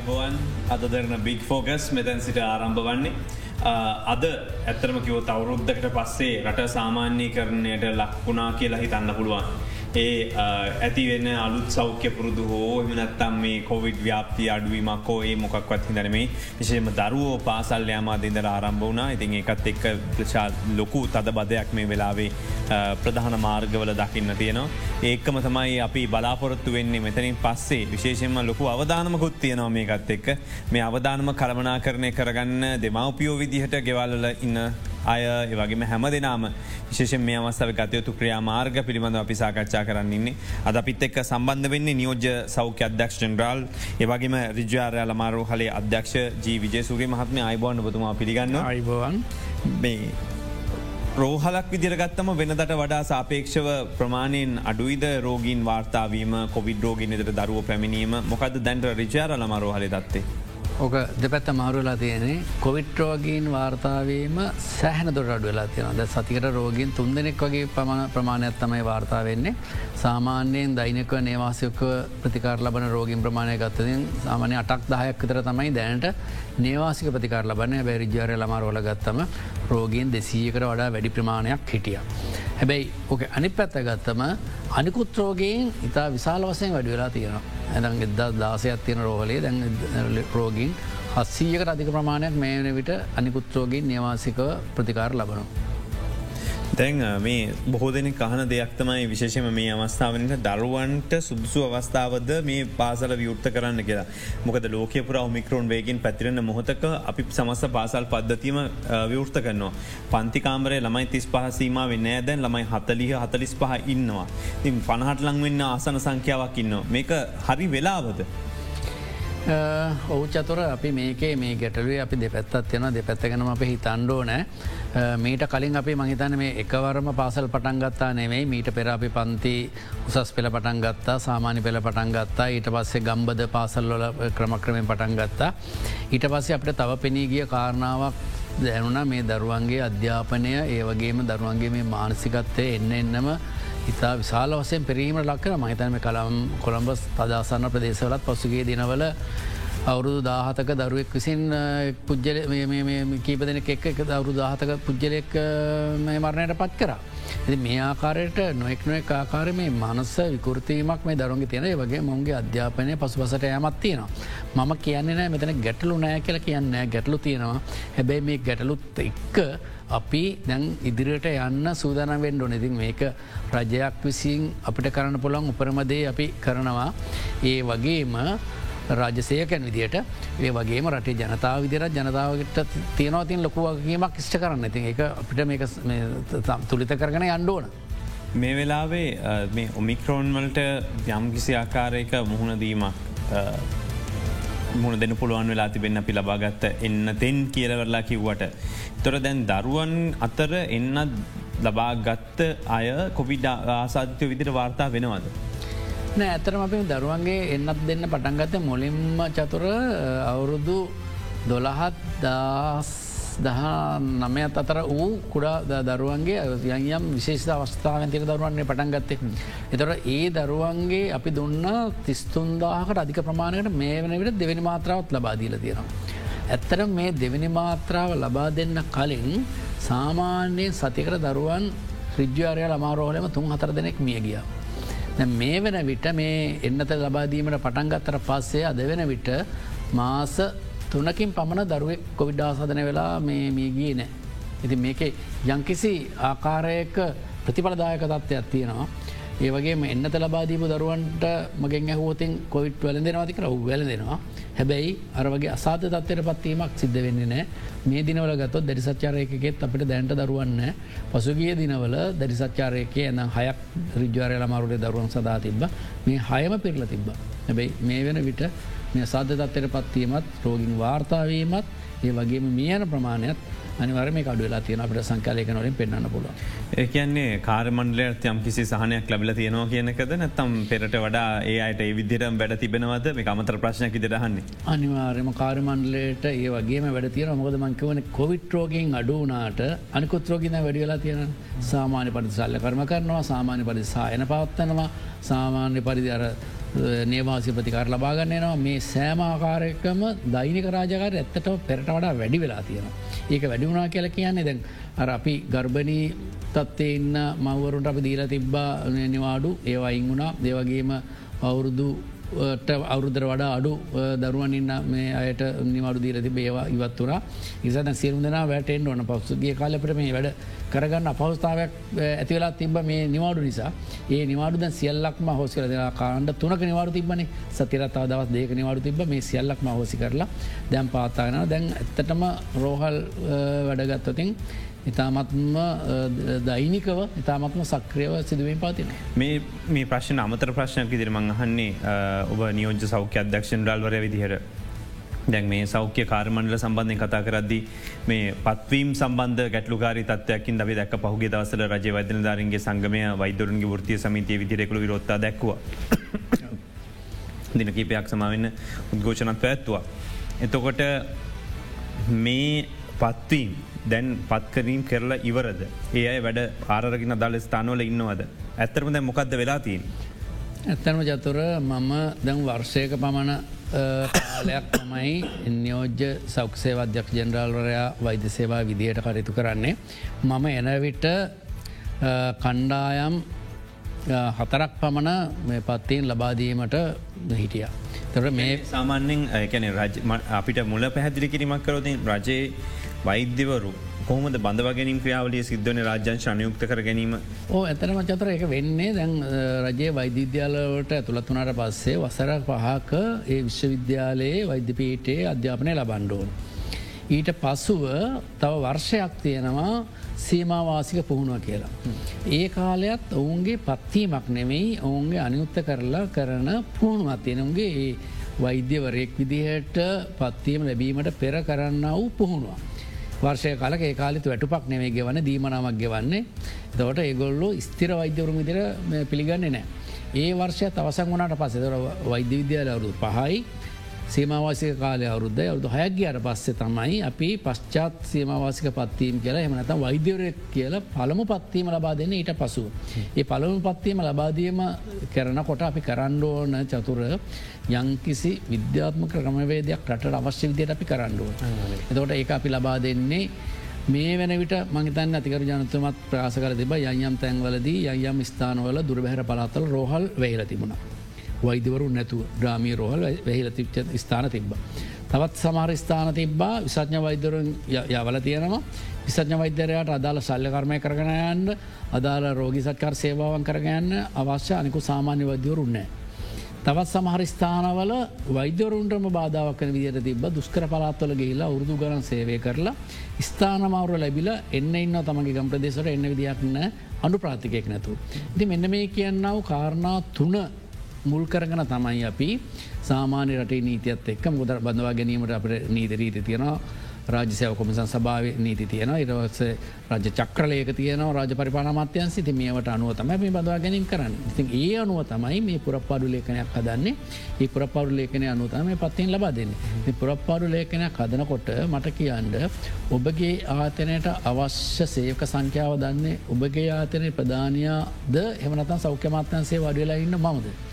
අයිබෝවන් අද දෙරන බික් ෆෝකස් මෙතැන් සිට ආරම්භ වන්නේ. අද ඇත්තරම කිව තවරුද්ධකට පස්සේ රට සාමාන්‍යී කරණයට ලක්වුණා කියලා හිතන්න පුළුවන්. ඒ ඇතිවෙන්න අලුත් සෞඛ්‍ය පුරුදු හෝ එමනත්තම් මේ කොවිඩ් ව්‍යාපති අඩුවීමක් හෝ ඒ මොකක්වත් හිදරමේ විශේම දරුවෝ පාසල් යාමාදීදර ආරම්භ වුණනා ඉතින් එකත් එක්ක ප්‍රචා ලොකු තද බදයක් මේ වෙලාවේ ප්‍රධාන මාර්ගවල දකින්න තියෙනවා. ඒකම තමයි අපි බලාපොරොත්තු වෙන්නේ මෙතනින් පස්සේ. විශේෂෙන්ම ලොකු අවධානමකුත් තියෙනවා මේකත් එක්ක. මේ අවධානම කළමනා කරණය කරගන්න දෙමවපියෝ විදිහට ගෙවල්ල ඉන්න අය ඒවගේම හැම දෙනාම විශේෂ මේ අවස්ථාව ගතයුතු ක්‍රියා මාර්ග පිළිබඳ අපි සාකච්ඡා කරන්නන්නේ. අද අපිත් එක්ක සම්බන්ධ වෙන්නේ නියෝජ්‍ය සෞඛ්‍ය අධ්‍යක්ෂ ජෙනරාල් ඒවගේම රිජාරය ලමාරු හලේ අධ්‍යක්ෂ ජී විජයසුරේ මහත්ම අයිබෝන්න බතුමා පිළිගන්න අයිබවන් මේ රෝහලක් විදිරගත්තම වෙනදට වඩා සාපේක්ෂව ප්‍රමාණයෙන් අඩුයිද රෝගීන් වාර්තාවීම කොවිඩ රෝගින් එතර දරුව පැමිණීම මොකද දැන්ට රිචාර ලමරෝහල දත්තේ. ඕක දෙපැත්ත මාරුවෙලා තියෙනෙ කොවිට්‍රෝගීන් වාර්තාවීම සෑහන දොර අඩු වෙලා තියෙන ද සතිකට රෝගීන් තුන් දෙනෙක් වගේ පමණ ප්‍රමාණයක් තමයි වාර්තා වෙන්නේ. සාමාන්‍යයෙන් දෛනක නේවාසයක ප්‍රතිකාර ලබන රෝගින් ප්‍රමාණය ගත්තතින් සාමානය අටක් දහයක් විතර තමයි දැනට නේවාසික ප්‍රතිකාර ලබන්න. බැරිජාරය ළමරෝල ගත්තම රෝගීන් දෙසීකට වඩා වැඩි ප්‍රමාණයක් හිටිය. හැබැයි ඕක අනි පැත්ත ගත්තම අනිකුත් රෝගයෙන් ඉතා විශාල වසයෙන් වැඩි වෙලා තියෙනවා. ඇදන් එදදා දාසයක් තියෙන රෝහලේ දැන් රෝගීන් හස්සීයකට අධික ප්‍රමාණයක් මේන විට අනිකුත්රෝගින් නිවාසිකව ප්‍රතිකාර ලබනවා. තැන් මේ බොහෝ දෙන කහන දෙයක් තමයි විශේෂම මේ අවස්ථාවනට දරුවන්ට සුදුසු අවස්ථාවද මේ පාසල විවෘත්ත කරන්න කියලා මොකද ලෝකපුර මිකරෝන් වේගෙන් පැතිරෙන මොහොතක අපි සමස්ස පාසල් පද්ධතිම විවෘත කරනවා. පන්තිකාමරය ළමයි තිස් පහසීම වෙන්න දැන් ළමයි හතලිහ හතලිස් පහ ඉන්නවා. තින් පණහට ලං වෙන්න ආසන සංඛ්‍යාවක් ඉන්න. මේක හරි වෙලාවද. ඔහු චතුර අපි මේකේ මේ ගැටලුවේ අපි දෙපැත්තත් යන දෙපැත්තගෙනම අප හිතන්ඩෝ නෑ මීට කලින් අපි මහිතන මේ එකවරම පාසල් පටන් ගත්තා නෙවෙයි මීට පෙර අපි පන්ති උසස් පෙළ පටන් ගත්තා සාමාන්‍ය පෙළ පටන් ගත්තා. ඊට පස්සේ ගම්බද පාසල්ලොල ක්‍රමක්‍රමයෙන් පටන් ගත්තා. ඊට පස්සේ අපට තව පෙනීගිය කාරණාවක් දැනුන මේ දරුවන්ගේ අධ්‍යාපනය ඒ වගේම දරුවන්ගේ මේ මානසිකත්තය එන්න එන්නම ඉතා විශාල වසයෙන් පෙරීම ලක්කන මහිතනම කළම් කොළඹ පදාසන්න ප්‍රදේශවලත් පසුගේ දිනවල අවුරුදු දාහතක දරුවෙක් විසින් පුද්ජල කීප දෙන එක් එක දවරු දාහතක පුද්ජලෙක් මරණයට පත් කර. ඇති මේ ආකාරයට නොෙක් නොෙක් ආකාර මේ මනස්ස විකෘතිීමක් මේ දරුන්ගේ තියෙන වගේ මොන්ගේ අධ්‍යාපනය පසුපසට යමත් තියෙනවා. මම කියන්නේ නෑ මෙතන ගැටලු නෑ කියල කියන්න ගැටලු තියෙනවා හැබැයි මේ ගැටලුත් එක්ක අපි දැන් ඉදිරියට යන්න සූදානවෙන්ඩ නොනැතින් මේක රජයක් විසින් අපිට කරන්න පුළන් උපරමදේ අපි කරනවා. ඒ වගේම රාජසයකැන් විදිට ඒ වගේ රට ජනතාව විදිර ජනතාවගට තියනවතින් ලොකුවගේමක් ෂ්ට කරන්න. ඇති එක අපිට මේක තුළිත කරගන අන්ඩෝන. මේ වෙලාවේ මේ ඔමික්‍රෝන් වලට යම්කිසි ආකාරයක මුහුණදීමක් මුණ දෙන පුළුවන් වෙලා තිබෙන්න අපි ලබාගත්ත එන්න තෙන් කියලවරලා කිව්වට. තොර දැන් දරුවන් අතර එන්නත් ලබා ගත්ත අය කොවිඩ ආසාධිතය විදිර වාර්තා වෙනවද. නෑ ඇතරම අපි දරුවන්ගේ එන්නත් දෙන්න පටන්ගත මුලින්ම චතුර අවුරුදු දොළහත් දස් දහ නමයත් අතර වූ කුඩා දරුවන්ගේ යම් විශේෂ අවස්ථාවන් තිර දරුවන්නේ පටන් ගත්තෙ. එතොට ඒ දරුවන්ගේ අපි දුන්න තිස්තුන්දාහකට අධික ප්‍රමාණයට මේ වන විට දෙවැනි මාත්‍රාවත් ලබාදීල තියෙනවා. ඇත්තර මේ දෙවැනි මාත්‍රාව ලබා දෙන්න කලින් සාමාන්‍යයෙන් සතිකර දරුවන් රිජ්‍යාරය ළමාරෝහලම තුන් හතර දෙනෙක් මිය ගිය. මේ වෙන විට මේ එන්නත ලබාදීමට පටන්ගත්තර පස්සේ අද වෙන විට මාස තුනකින් පමණ දරුවෙක් කොවිඩ් ආසාධන වෙලා මේ මියගිය නෑ. ඉති මේක යංකිසි ආකාරයක ප්‍රතිඵලදායක තත්ත්වයක් තියෙනවා. ඒවගේ එන්නත ලබාදීපු දරුවන්ට මගෙන් ඇහෝතින් කොවිට් වල දෙනවාතික රව් වැල දෙනවා. හැබැයි අරවගේ අසාධ තත්වයට පත්වීමක් සිද්ධ වෙන්නේ නෑ මේ දිනවල ගතොත් දැරිසච්චාරයකෙත් අපිට දැන්ට දරුවන්න පසුගිය දිනවල දැරිසච්චාරයකය එන හයක් රිජ්වාරය ළමරුඩේ දරුවන් සදා තිබ මේ හයම පිරල තිබ්බ. හැබැයි මේ වෙන විට මේ සාධ තත්වයට පත්වීමත් රෝගින් වාර්තාවීමත් ඒ වගේම මියන ප්‍රමාණයක් අනිවරම කඩු වෙලා තියෙන අපට සංකාලයක නොලින් පෙන්න්න පුල. ඒකන්නේ කාරමන්ඩලයට යම් කිසි සහනයක් ලැබල තියෙනවා කියනකද නැත්තම් පෙරට වඩා ඒ අයට ඒ විදිරම් වැඩ තිබෙනවද මේ අමතර ප්‍රශ්නයක් ඉදිරහන්නේ. අනිවාර්යම කාරමන්ඩලට ඒ වගේම වැඩ තියෙන මොකද මංකවන කොවිට්‍රෝගෙන් අඩුනාට අනිකුත්‍රෝගින වැඩියලා තියෙන සාමාන්‍ය පරිසල්ල කරම කරනවා සාමාන්‍ය පරිසායන පවත්වනවා සාමාන්‍ය පරිදි අර නේවාසි ප්‍රතිකාර ලබාගන්නනවා මේ සෑම ආකාරයකම දෛනික රාජකාර ඇත්තට පෙරට වඩා වැඩි වෙලා තියෙනවා. ඒක වැඩිුණා කියල කියන්නේ දැන් අර අපි ගර්භණී තත්වේ ඉන්න මවරුන්ට අපි දීලා තිබ්බා නිවාඩු. ඒවයින් වුණා. දේවගේම අවුරුදු අවුරුදර වඩා අඩු දරුවන් ඉන්න මේ අයට නිවඩු දීර තිබ ඒවා ඉවත් වරා ඉසන සිරුදන වැටෙන් ඕන. පස්සුගේ කාලපට මේ වැඩ කරගන්න අපහස්ථාවක් ඇතිවෙලා තිබ මේ නිවාඩු නිසා. ඒ නිවාඩුද සියල්ලක්ම හෝස් කර කාණ්ඩ තුනක නිවාඩු තිබන සතිරත්තා දවස් දේක නිවාඩු තිබ මේ සියල්ලක්ම හෝසි කරලා දැම් පාතාගෙන දැන් ඇත්තටම රෝහල් වැඩගත්තතින් ඉතාමත්ම දෛනිකව ඉතාමත්ම සක්‍රයව සිදුවෙන් පාතින. මේ මේ ප්‍රශ්න අමතර ප්‍රශ්නයක් ඉදිරිමං අහන්නේ ඔබ නියෝජ සෞඛ්‍ය අධ්‍යක්ෂන් ඩල්වර විදිහර දැන් මේ සෞඛ්‍ය කාර්මණල සම්බන්ධය කතා කරද්දි මේ පත්වීම් සම්බන්ධ ගැටලුකාරි තත්වයකින් දවි දැක් පහුගේ දවසල රජ වදනධාරන්ගේ සංගමය වෛදරුන්ගේ ෘතිය සමිතිය විදිරෙකුළු විරොත්තා දැක්වා. දින කීපයක් සමාවෙන්න උද්ඝෝෂණත් පැත්තුවා. එතකොට මේ පත්වීම් දැන් පත්කරීම් කරලා ඉවරද. ඒ අයි වැඩ ආරගෙන දල ස්ථානවල ඉන්නවද. ඇත්තරම දැ මොකක්ද වෙලාතිීන්. ඇත්තනම චතුර මම දැන් වර්ෂයක පමණ කාලයක් තමයි නියෝජ්‍ය සෞක්ෂේ අධ්‍යක් ජෙනරාල්වරයා වෛද්‍ය සේවා විදියට කටයුතු කරන්නේ. මම එනවිට කණ්ඩායම් හතරක් පමණ පත්තයෙන් ලබාදීමට හිටිය. තොට මේ සාමාන්‍යෙන් ඇැන අපිට මුල පැහැදිලි කිරීමක් කරොතින් රජයේ වෛද්‍යවරු කොහමද බඳවගැනින් ක්‍රියාවලිය සිද්ධන රාජ්‍යන් ශනයුක්ත කර ගැනීම ඕ ඇතනම චතර එක වෙන්නේ දැන් රජයේ වෛද්‍යවිද්‍යාලවට ඇතුළත් වනාට පස්සේ වසර පහක ඒ විශ්වවිද්‍යාලයේ වෛද්‍යපීටයේ අධ්‍යාපනය ලබන්්ඩෝන්. ඊට පසුව තව වර්ෂයක් තියෙනවා සීමවාසික පුහුණුව කියලා. ඒ කාලයත් ඔවුන්ගේ පත්වීමක් නෙමෙයි ඔවුන්ගේ අනියුත්ත කරලා කරන පුහුණුවත් තියෙනුන්ගේ ඒ වෛද්‍යවරයෙක් විදිහට පත්වීම ලැබීමට පෙර කරන්න වූ පුහුණුව. වර්ෂය කාලක ඒ කාලිතු වැටුපක් නෙවේ ගෙවන දීමනාමක් ගෙවන්නේ තවට ඒගොල්ලු ස්තිර වෛද්‍යවරුම දිර පිළිගන්නේ නෑ. ඒ වර්ෂය තවසන් වනට පස්සෙතර වෛද්‍ය විද්‍යාල අවුරු පහයි සීමවාසික කාලය අවුද්ධ අවුදු හයක් ගියට පස්සේ තමයි අපි පශ්චාත් සීමවාසික පත්වීම කියලා එමනත වෛද්‍යවරය කියල පළමු පත්වීම ලබා දෙන්න ඊට පසු. ඒ පළමු පත්වීම ලබාදීම කරන කොට අපි කරණ්ඩෝන චතුර යංකිසි විද්‍යාත්මක ක්‍රමවේදයක් රට අවශ්‍ය විදියට අපි කරණ්ඩුව. එතකොට ඒ අපි ලබා දෙන්නේ මේ වන විට මහිතන් අතිකර ජනතුමත් ප්‍රාස කර තිබ යම් තැන්වලදී යම් ස්ථානවල දුරබැහර පලාතල රෝහල් වේල තිබුණා. වෛදවරු නැතු ග්‍රාමී රෝහල් වැහිල තිච්ච ස්ථාන තිබ්බ. තවත් සමහර ස්ථාන තිබ්බා විසඥ වෛදරුන් යවල තියෙනවා විසඥ වෛද්‍යරයට අදාළ සල්ලකර්මය කරගනයන්න අදාළ රෝගි සත්කර සේවාවන් කරගන්න අවශ්‍ය අනිකු සාමාන්‍ය වෛද්‍යවරුන්නෑ. තවත් සමහර ස්ථානවල වෛද්‍යවරුන්ටම බාධාවක්කන විදියට තිබ දුස්කර පලාත්වල ගේලා උරුදු ගරන් සේවය කරලා ස්ථානමවර ලැබිල එන්න ඉන්න තමගේ ගම්ප්‍රදේශට එන්න විදියක්න්න අනු ප්‍රාතිකයෙක් නැතු. ඉති මෙන්න මේ කියන්නාව කාරණා තුන මුල් කරගන තමයි අපි සාමාන්‍ය රටේ නීතියත් එක් මුදර බඳවා ගැනීමට අප නීතරීති තියෙනවා. රාජසයව කොමිසන් සභාව නීති තියෙන ඉරවස රජ චක්‍රලයක තියන රජ පරිපානමත්‍යයන් සිති මේට අනුව තමයි මේ බදවා ගැනින් කරන්න. ඉතින් ඒ අනුව තමයි මේ පුරප්පාඩු ලේඛනයක් හදන්නේ. ඒ පුරප්පාඩු ලේඛනය අනුතම පත්තිෙන් ලබා දෙන්න. පුරප්පාඩු ලේඛනයක් හදනකොට මට කියන්ඩ ඔබගේ ආතනයට අවශ්‍ය සේවක සංඛ්‍යාව දන්නේ ඔබගේ ආතනය ප්‍රධානයාද? එමනතන් සෞඛ්‍යමත්යන්සේ වඩවෙලා ඉන්න මමද.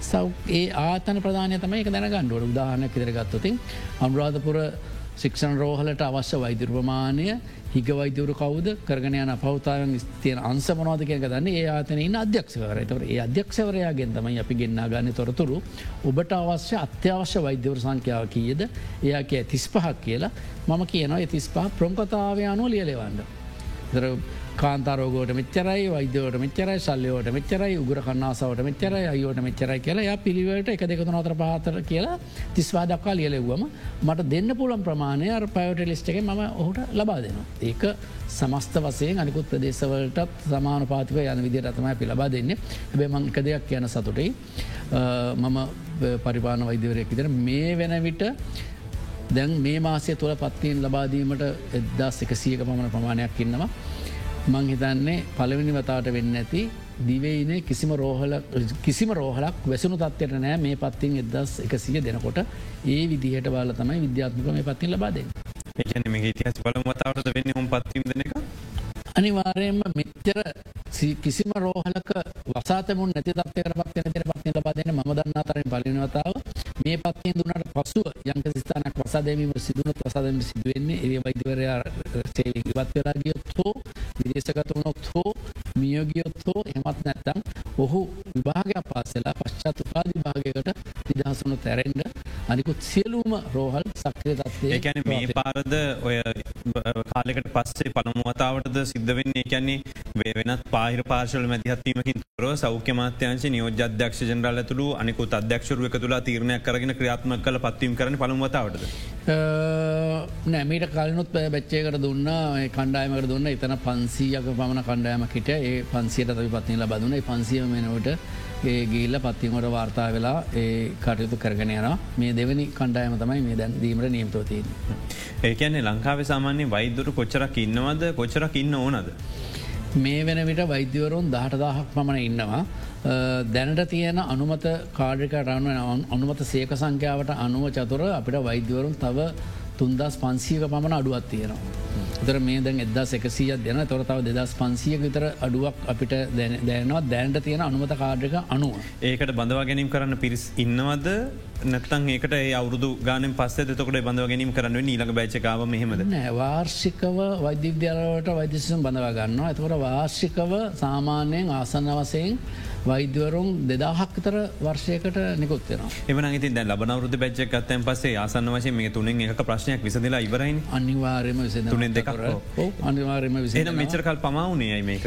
සව් ඒ ආතන ප්‍රධානය තමයි එක දැනගන්නඩුවට උදාහනයක් ඉදිරගත්තතින් අම්රාධපුර ශික්ෂණ රෝහලට අවශ්‍ය වෛදුර්පමානය හිග වෛදවරු කවද? කරගන යන පවතාවන් ස්තියන අන්සමනවාද කියක දන්න. ඒ ආතන ඉන්න අධ්‍යක්ෂවර තවර ඒ අධ්‍යක්ෂවරයාගෙන් තමයි අපි ගෙන්න්න ගන්න තොරතුරු. ඔබට අවශ්‍ය අත්‍යවශ්‍ය වෛද්‍යවර සංඛ්‍යාව කියද? එයාගේ තිස් පහක් කියලා මම කියනවා. තිස් පහ ප්‍රම්කතාවය අනුව ලියලෙවන්න. කාන්තරෝගෝට මෙච්චරයි වෛද්‍යවට මෙච්චරයි සල්ලයෝට මෙච්චරයි උගර කන්නාසාවට මෙච්චරයි අයෝට මෙච්චරයි කියලා ය පිළිවට එක දෙක නොතර පාතර කියලා තිස්වා දක්වා ලියලෙව්වම මට දෙන්න පුළන් ප්‍රමාණය අර පයෝටලිස්ට එක මම ඔහුට ලබා දෙනවා. ඒක සමස්ත වසයෙන් අනිකුත් ප්‍රදේශවලටත් සමාන පාතික යන විදිර අතමයි පිළබා දෙන්නේ හැබේ මං එක දෙයක් කියන සතුටයි මම පරිපාන වෛද්‍යවරයක් විතර මේ වෙන විට දැන් මේ මාසය තුළ පත්තියෙන් ලබාදීමට එදදාස් එකසියක පමණ ප්‍රමාණයක් ඉන්නවා. මං හිතන්නේ පළවෙනි වතාවට වෙන්න ඇති දිවයිනේ කිසිම රෝහල කිසිම රෝහලක් වැසුණු තත්වයට නෑ මේ පත්තින් එදස් එකසිය දෙනකොට ඒ විදිහට බාල තමයි විද්‍යාත්මක මේ පත්තින් ලබාද. ඒන මේ ඉතිහස් බලම වතාවට වෙන්න හොම් පත්වීම දෙන එක. අනිවාරයෙන්ම මෙච්චර කිසිම රෝහලක වසාතමුන් නැති තත්වයට පත්වන තර පත්ති ලබාදන ම දන්නා තරෙන් පලිනවතාව මේ පත්තේ දුන්නට පසුව යංක ස්ථානක් වසාදීම සිදුනත් වසාදම සිදුවෙන්නේ ඒ වෛදවරයා ඉවත් වෙලා ගියොත් හෝ විදේශගතවනොත් හෝ මියෝගියොත් හෝ එමත් නැත්තම් ඔහු විභාගයක් පාසලා පශ්චාත් උපාධි භාගයකට නිදහසුණු තැරෙන්ඩ අනිකුත් සියලූම රෝහල් සක්‍රය තත්වය ඒැන මේ පාරද ඔය කාලෙකට පස්සේ පළමුවතාවටද සිද්ධ වෙන්නේ? කියන්නේ වෙනත් පාහිර පාර්ශල මැතිහත්වීමකින් තොර සෞඛ්‍ය මාත්‍යංශ නියෝජ අධ්‍යක්ෂ ජනරල තුළු අනිකුත් අධ්‍යක්ෂරුව එක තුලා තීරණයක් කරගෙන ක්‍රියාත්ම කල පත්වීම කරන පළමුවතාවටද. නෑමීට කලනුත් බැච්චයකට දුන්න කණ්ඩායමකට දුන්න. එතන පන්සීයක පමණ කණ්ඩායමකිට ඒ පන්සියට තවි පත්නල බදුන පන්සිය මෙනවට ගිල්ල පත්තිීමට වාර්තා වෙලා ඒ කටයුතු කරගෙන යන මේ දෙවනි කණ්ඩායම තමයි මේ දැන් දීමට නියමතවතින්. ඒකන්නේ ලංකාව සාමාන්‍ය වෛදුරු කොච්චරක් ඉන්නවද කොච්චරක් ඉන්න ඕනද. මේ වෙන විට වෛද්‍යවරුන් දහට දාහක් පමණ ඉන්නවා. දැනට තියෙන අනුමත කාඩික රන්න අනුමත සේක සංඛ්‍යාවට අනුව චතුර අපිට වෛද්‍යවරුන් තව තුන්දස් පන්සීක පමණ අඩුවත් තියෙනවා. තර මේ දැන් එදදා සැකසිය දෙන තොරතාව දෙදස් පන්සිය විතර අඩුවක් අපිට දැනවා දැන්ට තියෙන අනුමත කාඩක අනුව. ඒකට බඳවා ගැනීම් කරන්න පිරිස් ඉන්නවද? නැත්තන් ඒකට අවුදු ගාන පස්ස තකොට බඳව ගැනීම කරන්න නීලක බයිචකාව මෙහෙමද වාර්ෂිකව වෛද්‍යවිද්‍යාලවට වෛද්‍යසිම් බඳවා ගන්න ඇතකොට වාර්ෂිකව සාමාන්‍යයෙන් ආසන්න වසයෙන් වෛද්‍යවරුන් දෙදාහක්තර වර්ෂයකට නිකුත්වෙනවා එමන ඉති දැ ලබනවරුද බැච්චක් අත්තයන් පසේ ආසන්න වශය මේ තුනෙන් එක ප්‍රශ්නයක් විසදිලා ඉවරයි අනිවාර්යම විස තුනෙන් දෙක අනිවාර්යම විස මෙචරකල් පමවුණේ මේක.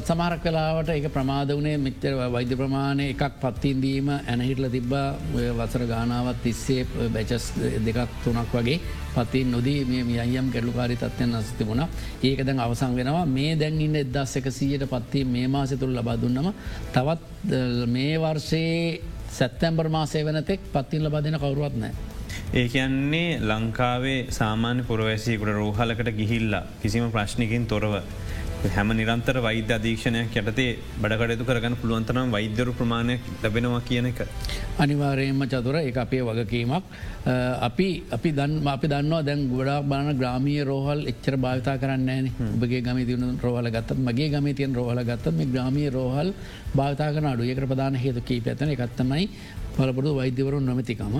සමහරක් වෙලාවට එක ප්‍රමාද වනේ මෙච්චර වෛද්‍ය ප්‍රමාණය එකක් පත්තින්දීම ඇනහිටල තිබ්බා වසර ගානාවත් තිස්සේ බැචස් දෙකක් තුනක් වගේ පතින් නොදී මේ අයම් ගැඩලුකාරි තත්වයන් අස්ති වුණ. ඒක දැන් අවසං වෙනවා. මේ දැන් ඉන්න එදස් එකසීයට පත්ති මේ මාසය තුළ ලබදුන්නම තවත් මේ වර්ෂයේ සැත්තැම්බර් මාසය වනතෙක් පත්තින් ලබදෙන කවරුවත් නෑ. ඒ කියන්නේ ලංකාවේ සාමාන්‍ය පුරවැසිකුට රෝහලකට ගිහිල්ලා කිසිම ප්‍රශ්නිකින් තොරව හැම නිරන්තර වෛද්‍ය අධීක්ෂණයක් යටතේ බඩකටයුතු කරගන්න පුළුවන්තරම් වෛද්‍යරු ප්‍රමාණයක් ලැබෙනවා කියන එක. අනිවාරයෙන්ම චතුර එක අපේ වගකීමක්. අපි අපි දන් අපි දන්නවා දැන් ගොඩක් බාන ග්‍රාමිය රෝහල් එච්චර භාවිතා කරන්න ඔබගේ ගම තියුණු රෝහල ගත්ත මගේ ගම තියන් රෝහල ගත්ත මේ ග්‍රාමිය රෝහල් භාවිතාකන අඩු. එකට ප්‍රධාන හේතු කී පැතන එකත්තමයි පලපුරදු වෛද්‍යවරුන් නොමතිකම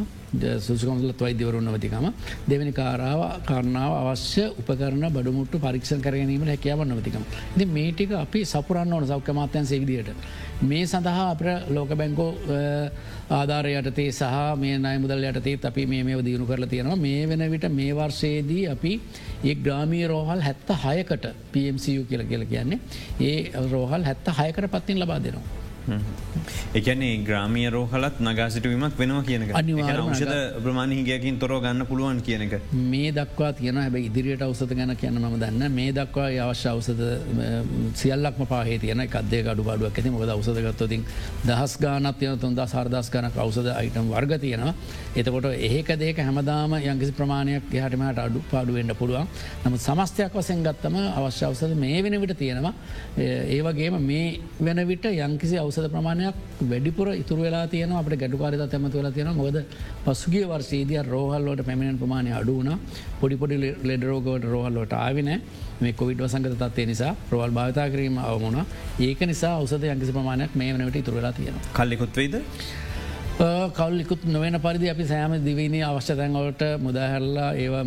සුසකමලත් වෛද්‍යවරුන් නොමතිකම දෙවැනි කාරාව කරනාව අවශ්‍ය උපකරන බඩමුට පරික්ෂ කරගනීම හැකයාව නොමතිකම. ද මේටික අපි සපුරන්න ඕන සෞඛ්‍ය මාත්‍යන් සේවිදියට. මේ සඳහා අප ලෝක බැංකෝ ආධාරයටතේ සහ මේ නය මුදල් යටතේ අපි මේ දියුණු කරලා තියෙනවා මේ වෙන විට මේ වර්ෂයේදී අපි ඒ ග්‍රාමී රෝහල් හැත්ත හයකට PMCU කියල කියල කියන්නේ ඒ රෝහල් හැත්ත හයකට පත්තින් ලබා දෙනවා. එකන්නේ ග්‍රාමිය රෝහලත් නගාසිටුවීමක් වෙනවා කියන ෂද ප්‍රමාණ හිගයකින් තොර ගන්න පුළුවන් කියනක මේ දක්වා තියෙන හැබ ඉදිරියට අවසත ගැන කියන්න ම දන්න මේ දක්වා අවශ්‍ය අවසද සියල්ලක්ම පාහේ තියන කදේ අඩු බඩුවක් ඇති. මොද අවසදගත්තතින් දහස් ගානත් යන තුන්දා සාර්දස් කනක් අවසද අයිටම් වර්ග තියෙනවා. එතකොට ඒක දේක හැමදාම යංගිසි ප්‍රමාණයක් හටමට අඩු පාඩුවෙන්ට පුළුවන්. නම සමස්තයක් වසෙන් ගත්තම අවශ්‍ය අවසද මේ වෙන විට තියෙනවා. ඒවගේම මේ වෙන විට යංකිසි අවස අවසද ප්‍රමාණයක් වැඩිපුර ඉතුර වෙලා තියන අපට ගැඩුකාරිත තැමතු වෙලා තියෙන මොද පසුගේ වර්සේදිය රෝහල්ලෝට පැමිණෙන් ප්‍රමාණය අඩුවන පොඩිපොඩි ලෙඩරෝගවට රෝහල්ලෝට ආවින මේ කොවිඩ් වසංගත තත්වේ නිසා ප්‍රවල් භාවිතා කිරීම අවමුණ ඒක නිසා අවසද යංකිසි ප්‍රමාණයක් මේ වනට ඉතුරලා තියෙන කල්ලිකුත්වේද කවල්ලිකුත් නොවෙන පරිදි අපි සෑම දිවීනී අවශ්‍ය තැන්වලට මුදාහැරලා ඒවා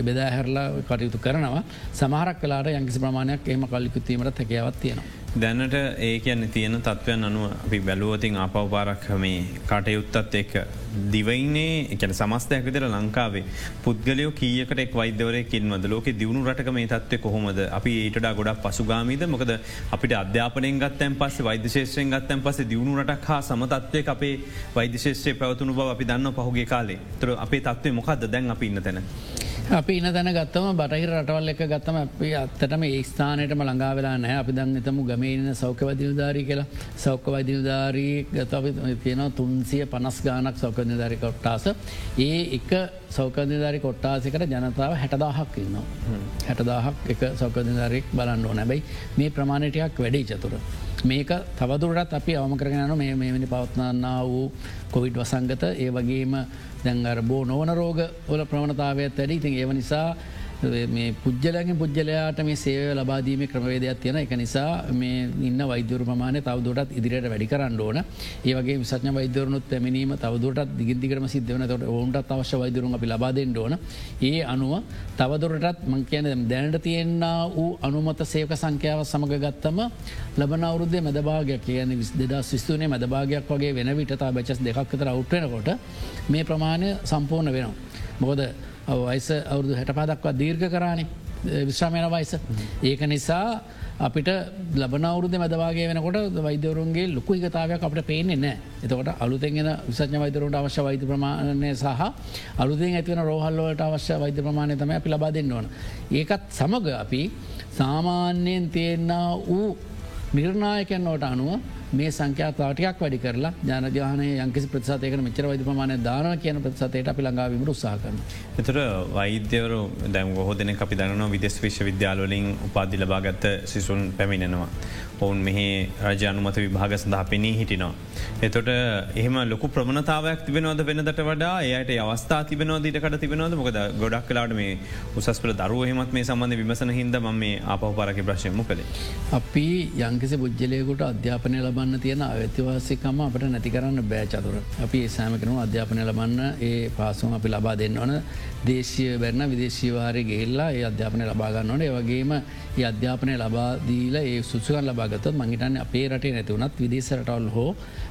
බෙදාහැරලා කටයුතු කරනවා. සමහරක් කලාට යංකිසි ප්‍රමාණයක් ඒම කල්ලිකුත්වීමට හැකයාවත් තියෙනවා. දැනට ඒ කියන්න තියෙන තත්ත්වයන් අනුව අපි බැලුවතින් අපවපාරක් මේ කටයුත්තත් එක් දිවයිනේ එකන සමස්තයක් විතර ලංකාවේ පුද්ගලයෝ කියකට එක් වෛද්‍යවරයකින් වද ලෝක දියුණු රටක මේ තත්වය කොහොමද? අපි ඒටඩා ගොඩක් පසුගාමීද? මොකද අපිට අධ්‍යාපනයෙන් ගත්තැන් පස්ස වෛද්‍යශේෂයෙන් ගත්තැන් පස දියුණු රටක් හා සමතත්වය අපේ වෛද්‍යශේෂත්‍රය පැවතුණු බව අපි දන්න පහුගේ කාලේ. තර අපේ තත්වය මොකක්ද දැන් අපි ඉන්න තැන. අපි ඉන්න තැන ගත්තම බටහි රටවල් එක ගත්තම අපි අත්තටම ඒ ස්ථානයටම ළඟා වෙලා නෑ අපි දන්න එතම ගමේන සෞඛ්‍යවදිනිධාරී කියලා. සෞඛ්‍යවදිනිධාරී ගත තියෙන තුන්සිය පනස් ගානක් සෞඛ්‍යනිධාරි කොට්ටාස. ඒ එක සෞඛ්‍යනිධාරි කොට්ටාසිකට ජනතාව හැටදාහක් ඉන්නවා. හැටදාහක් එක සෞඛ්‍යනිධාරෙක් බලන්න ඕ නැබැයි මේ ප්‍රමාණටයක් වැඩේ චතුර. මේක තවදුරටත් අපි අවම කරගෙන මේ මෙමනි පවත්නන්න වූ කොවිඩ් වසංගත ඒ වගේම දැන්ගර බෝ නොවන රෝග ඔල ප්‍රවණතාවයක් ඇඩ ඉතින් ඒව නිසා මේ පුද්ජලගේ පුද්ජලයාට මේ සේව ලබාදීම ක්‍රමවේදයක් තියෙන එක නිසා මේ ඉන්න වෛද්‍යරු ප්‍රමාණය තවදුරටත් ඉදිරියට වැඩි කරන්න ඕන. ඒවගේ විසඥ වෛදරුණුත් පැමිණීම තවදුරටත් දිගිදිකරම සිද්ධවන තොට ඔවුන්ටත් අවශ්‍ය වෛදරුන් අපි ලබාදෙන්ට ඕන. ඒ අනුව තවදුරටත් මං කියන දැනට තියෙන්න්න වූ අනුමත සේක සංඛ්‍යාව සමඟ ගත්තම ලබන අවුරුද්දේ මැදභාගයක් කියන විස් දෙදා සිස්තුනේ මැදභාගයක් වගේ වෙන විට බචස් දෙකක් තර අවට්වෙනකොට මේ ප්‍රමාණය සම්පූර්ණ වෙනවා. මොකද වයිස අවුදු හැට පාදක්වා දීර්ඝ කරානේ විශ්‍රාමයන වයිස. ඒක නිසා අපිට ලබනවරුද මැදවාගේ වෙනකොට වෛදවරුන්ගේ ලොකු හිතාවයක් අපට පේනෙ නෑ එතකොට අලුතෙන්ගෙන විසඥ වෛදරුන්ට අවශ්‍ය වෛද ප්‍රමාණය සහ අලුතෙන් ඇතිවන රෝහල්ලෝට අවශ්‍ය වෛද්‍ය ප්‍රමාණය තම අපි ලබා දෙන්න ඕන. ඒකත් සමඟ අපි සාමාන්‍යයෙන් තියෙන්න්න වූ නිර්ණායකැන්නෝට අනුව මේ සංඛ්‍යාතාවටයක් වැඩි කරලා ජනජානය යංකිසි ප්‍රසාතයක මෙචර වෛද ප්‍රමාණය දාන කියන ප්‍රසතයට අපි ළඟාවීමට උත්සා කරන. එතුර වෛද්‍යවරු දැම් ගොහෝදන අපි දරන විදෙස් විශ්ව විද්‍යාලවලින් උපාදි ලබාගත්ත සිසුන් පැමිණෙනවා. ඔවුන් මෙහි රජ අනුමත විභාග සඳහා පෙනී හිටිනවා. එතොට එහම ලොකු ප්‍රමණතාවක් තිබෙනවද වෙනදට වඩා එයට අවස්ථා තිබනව දීටකට තිබෙනවද මොකද ගොඩක් කලාට මේ උසස්පල දරුවහෙමත් මේ සම්බන්ධ විමසන හිද ම මේ අපහ පරක ප්‍රශ්යම කළේ. අපි යංකිසි පුද්ජලයකුට අධ්‍යාපනය ලබන්න තියෙන අඇතිවාසිකම අපට නැති කරන්න බෑචතුර. අපි සෑමකනු අධ්‍යාපනය ලබන්න ඒ පාසුම් අපි ලබා දෙන්න ඕන. දේශය බැරන විදේශීවාරය ගෙල්ලා ඒ අධ්‍යාපනය ලබාගන්නට ඒවගේම ඒ අධ්‍යාපනය ලබාදීල ඒ සුසුකන් ලබාගත මහිටන්න අපේ රටේ නැතිවනත් විදේශරටවල් හෝ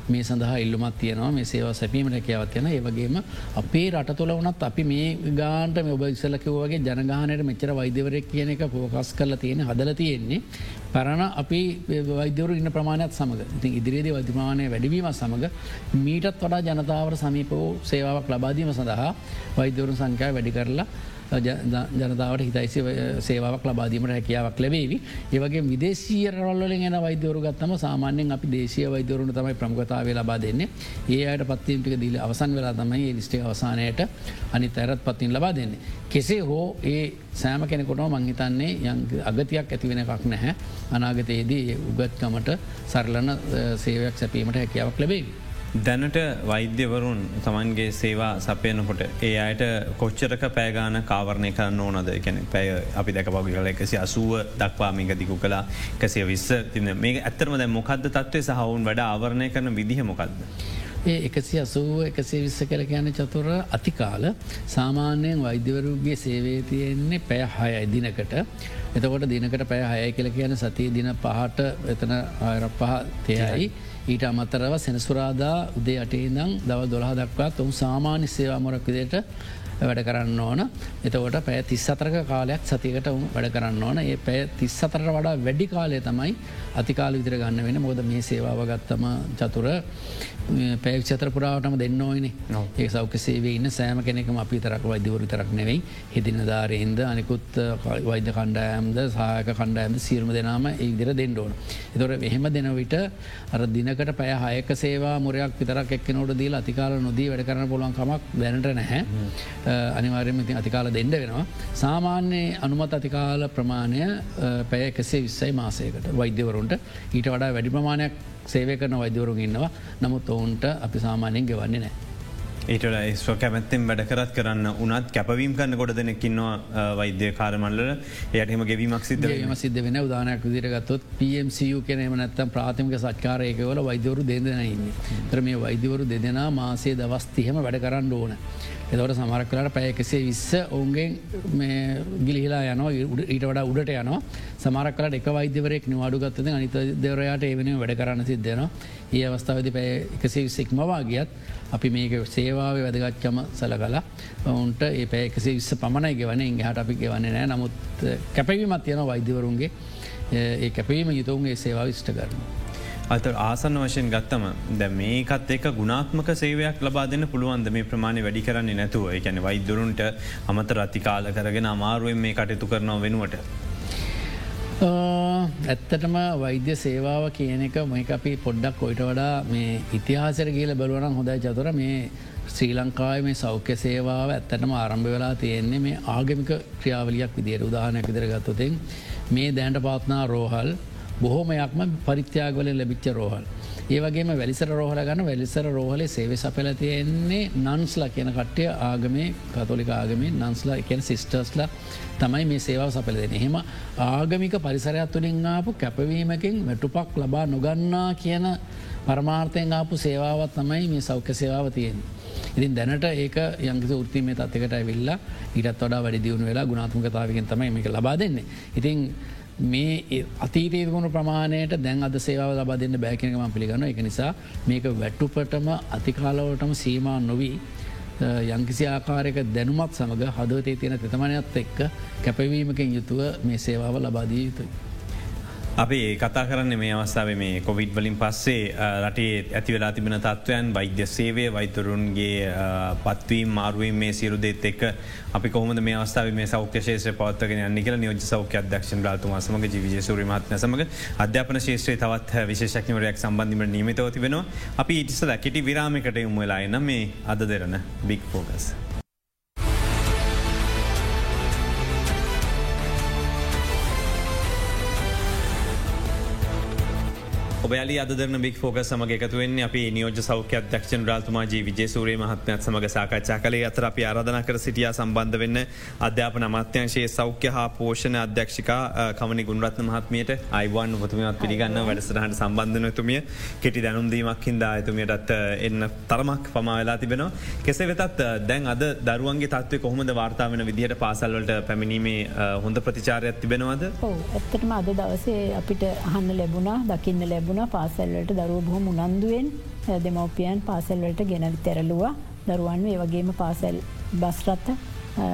මේ සඳහා ඉල්ලුමත් තියෙනවා. මේ සේවා සැපීමට කියවත් යන ඒවගේම අපේ රට තුළ වනත් අපි මේ ගාන්ට ඔබ ඉසලකිවගේ ජනගානයට මෙච්චර වෛද්‍යවරයක් කියන එක පෝකස් කරලා තියෙන හදල තියෙන්නේ. පරණ අපි වෛද්‍යවරු ඉන්න ප්‍රමාණයක් සමඟ ඉතින් ඉදිරියේදී වෛද්‍යමානය වැඩිවීම සමඟ මීටත් වඩා ජනතාවට සමීපෝ සේවාවක් ලබාදීම සඳහා වෛද්‍යවරුන් සංඛ්‍යා වැඩි කරලා ජනතාවට හිතයිසි සේවාවක් ලබාදීමට හැකියාවක් ලැබේවි. ඒවගේ විදේශීය රොල්ලින් එන වෛදවරු ගත්තම සාමාන්‍යෙන් අපි දේශය වෛදවරුණ තමයි ප්‍රමුගතාව ලබා දෙන්නේ ඒ අයට පත්තිීමටික දීල අවසන් වෙලා තමයි ලිස්ටේ අවසානයට අනි තැරත් පත්තින් ලබා දෙන්නේ. කෙසේ හෝ ඒ සෑම කෙනෙකොටම මංහිතන්නේ යං අගතියක් ඇතිවෙන එකක් නැහැ අනාගතයේදී උගත්කමට සරලන සේවයක් සැපීමට හැකියාවක් ලැබේවි. දැනට වෛද්‍යවරුන් තමන්ගේ සේවා සපයනකොට ඒ අයට කොච්චරක පෑගාන කාවරණය කරන්න ඕනද? එකැන පැය අපි දැක පගි කල එකසි අසුව දක්වාමික දිකු කලා කසිය විස්ස තින මේ ඇත්තරම දැ මොකක්ද තත්වය සහවුන් වැඩ ආවරණය කරන විදිහ මොකක්ද. ඒ එකසි අසුව එකසේ විස්ස කර කියන චතුර අතිකාල. සාමාන්‍යයෙන් වෛද්‍යවරුගේ සේවේ තියෙන්නේ පැය හය දිනකට. එතකොට දිනකට පැය හය කියල කියන සතිය දින පහට එතන ආර පහ තයයි. ඊට අමතරව සෙනසුරාදා උදේ අටේ දං දව දොළහ දක්වාත් ඔවු සාමාන්‍ය සේවාමොරක් විදියට වැඩ කරන්න ඕන. එතකොට පැය තිස් අතරක කාලයක් සතිකට වැඩ කරන්න ඕන. ඒ පැය තිස් අතර වඩා වැඩි කාලය තමයි අතිකාල විදිර ගන්න වෙන මොද මේ සේවාව ගත්තම චතුර පැක්ෂතර පුරාවටම දෙන්න ඕයින. ඒ සෞක සේවේ ඉන්න සෑම කෙනෙකම අපි තරක් වෛදවරු තරක් නෙවෙයි. හිදින ධාරයෙන්ද අනිකුත් වෛද්‍ය කණ්ඩායම්ද සායක කණ්ඩායම්ද සීරම දෙනාම ඒ විදිර දෙන්න ඕන. එතොට එහෙම දෙන විට අර දිනකට පැය හයක සේවා මුරයක් විතරක් එක්නොට දීල අතිකාල නොදී වැඩ කරන පොළන් කමක් දැනට නැහැ අනිවාර්යම ඉතින් අතිකාල දෙන්න වෙනවා. සාමාන්‍යයේ අනුමත් අතිකාල ප්‍රමාණය පැය එකසේ විස්සයි මාසයකට වෛද්‍යවරුන්ට. ඊට වඩා වැඩි ප්‍රමාණයක් සේවය කරන වෛදවරුන් ඉන්නවා. නමුත් ඔවුන්ට අපි සාමානයෙන් ගෙවන්නේ නෑ. ඒට ස්ව කැමැත්තෙන් වැඩ කරත් කරන්න උනත් කැපවීම් කන්න ගොඩ දෙනෙක්කින්නවා වෛද්‍ය කාරමල්ල එයටම ගෙවීමක් සිද ම සිද්ධ වෙන උදානයක් විදිරගත්තොත් පMCU කෙනෙම නැත්තම් ප්‍රාථමික සත්කාරයකවල වෛදවරු දෙදෙනඉන්න තර මේ වෛදවරු දෙදෙනා මාසේ දවස් තිහෙම වැඩ කරන්න ඕන. එතවට සමරක් කලට පැය එකසේ විස්ස ඔවුන්ගෙන් ගිලිහිලා යනවා ඊට වඩා උඩට යනවා. සමරක් කලට එක වෛද්‍යවරෙක් නිවාඩුගත්තද අනිත දෙවරයාට ඒවන වැඩ කරන්න සිද්ධනවා ඒ අවස්ථාවද පැය එකසේ විස්සෙක්මවා ගියත් අපි මේක සේවාව වැදගච්චම සල කලා ඔවුන්ට ඒ පැය එකසේ විස්ස පමණයි ගෙවන හට අපි ගෙවන්නේ නෑ නමුත් කැපවීමත් යන වෛද්‍යවරුන්ගේ. ඒ කැපීම යුතුන්ගේ සේවා විෂ්ට කරනවා. අත ආසන වශයෙන් ගත්තම ද මේකත් එක ගුණාත්මක සේවයක් ලබා දෙන්න පුළුවන්ද? මේ ප්‍රමාණය වැඩි කරන්නේ නැතුව. එකැන වෛදරුන්ට අමත රතිකාල කරගෙන අමාරුවෙන් මේ කටයුතු කරනව වෙනුවට. ඇත්තටම වෛද්‍ය සේවාව කියන එක මොක අපි පොඩ්ඩක් කොයිට වඩා මේ ඉතිහාසර කියල බලවනම් හොඳයි චතුර. මේ ශ්‍රී ලංකාව මේ සෞඛ්‍ය සේවාව ඇත්තටම ආරම්භ වෙලා තියෙන්නේ මේ ආගමික ක්‍රියාවලියක් විදියට උදාහනයක් විදිර ගත්තතින් මේ දැන්ට පාත්නා රෝහල් බොහෝමයක්ම පරිත්‍යාගවල ලැබිච්ච රෝහල්. ඒවගේම වැලිසර රෝහල ගන්න වැලිසර රෝහලේ සේවි සපල තියෙන්නේ නන්ස්ලා කියන කට්ටය ආගමේ කතොලික ආගමේ නන්ස්ලා එකන සිිස්ටර්ස්ලා තමයි මේ සේවාව සපල දෙන එහෙම ආගමික පරිසරයක් තුළින් ආපු කැපවීමකින් වැටුපක් ලබා නොගන්නා කියන පරමාර්ථයෙන් ආපු සේවාවත් තමයි මේ සෞඛ්‍ය සේවාව තියෙන්. ඉතින් දැනට ඒක යංගි ෘතිීමේ තත්කට ඇවිල්ලා ඉටත් වඩා වැඩි දියුණු වෙලා ගුණාත්මකතාවකින් තමයි මේක ලබා දෙන්නේ. ඉතින් මේ අතීතයකුණු ප්‍රමාණයට දැන් අද සේවාව ලබා දෙන්න බෑකනකම පිළිගන්න එක නිසා මේක වැට්ටුපටම අතිකාලවටම සීමා නොවී යංකිසි ආකාරයක දැනුමත් සමඟ හදවතේ තියෙන තෙතමනයත් එක්ක කැපවීමකින් යුතුව මේ සේවාව ලබාදී යුතුයි. අපි කතා කරන්න මේ අවස්ථාව මේ කොවිඩ් වලින් පස්සේ රටේ ඇති වෙලා තිබෙන තත්ත්වයන් වෛද්‍ය සේවය වෛතුරුන්ගේ පත්වීම් මාරුවීම මේ සිරුදෙත් එක් අපි කොහොම මේ අවස්ථාව මේ සෞඛ්‍ය ශේෂ පවත්වගෙන නිකල නියෝජ සෞඛ්‍ය අධ්‍යක්ෂ රාතුමා සමග ජීවිජසූරි මත්න සමඟ අධ්‍යාපන ශේෂත්‍රය තවත් විශේෂක්නවරයක් සම්බන්ධීමට නීමතව තිබෙනවා අපි ඉටිසල කෙටි විරාමිකට යුම්වෙලා එන්න මේ අද දෙරන බික් ෆෝගස්. ඔබයාලි අදරන බික් ෆෝක සමග එකතුවෙන් අපි නියෝජ සෞඛ්‍ය අධ්‍යක්ෂන් රාතුමාජී විජේසූරේ මහත්මත් සමඟ සාකච්ඡා කළේ. අතර අපි ආරධන කර සිටිය සම්බන්ධ වෙන්න අධ්‍යාපන අමාත්‍යංශයේ සෞඛ්‍ය හා පෝෂණ අධ්‍යක්ෂිකා කමනි ගුණරත්න මහත්මයට අයිවන් උතුමත් පිළිගන්න වැඩසටහට සම්බන්ධන තුමිය කෙටි දැනුම්දීමක් හින්දා ඇතුමියටත් එන්න තරමක් පමාවෙලා තිබෙනවා. කෙසේ වෙතත් දැන් අද දරුවන්ගේ තත්ව කොහොමද වාර්තා වෙන විදිහට පාසල්වලට පැමිණීමේ හොඳ ප්‍රතිචාරයක් තිබෙනවද? ඇත්තටම අද දවසේ අපිට අහන්න ලැබුණා දකින්න ලැබුණ. ලැබුණ පාසල්වලට දරුව බොහොම උනන්දුවෙන් දෙමවපියන් පාසල්වලට ගෙනවි තැරලුවා දරුවන් ඒ වගේම පාසැල් බස්රත්ත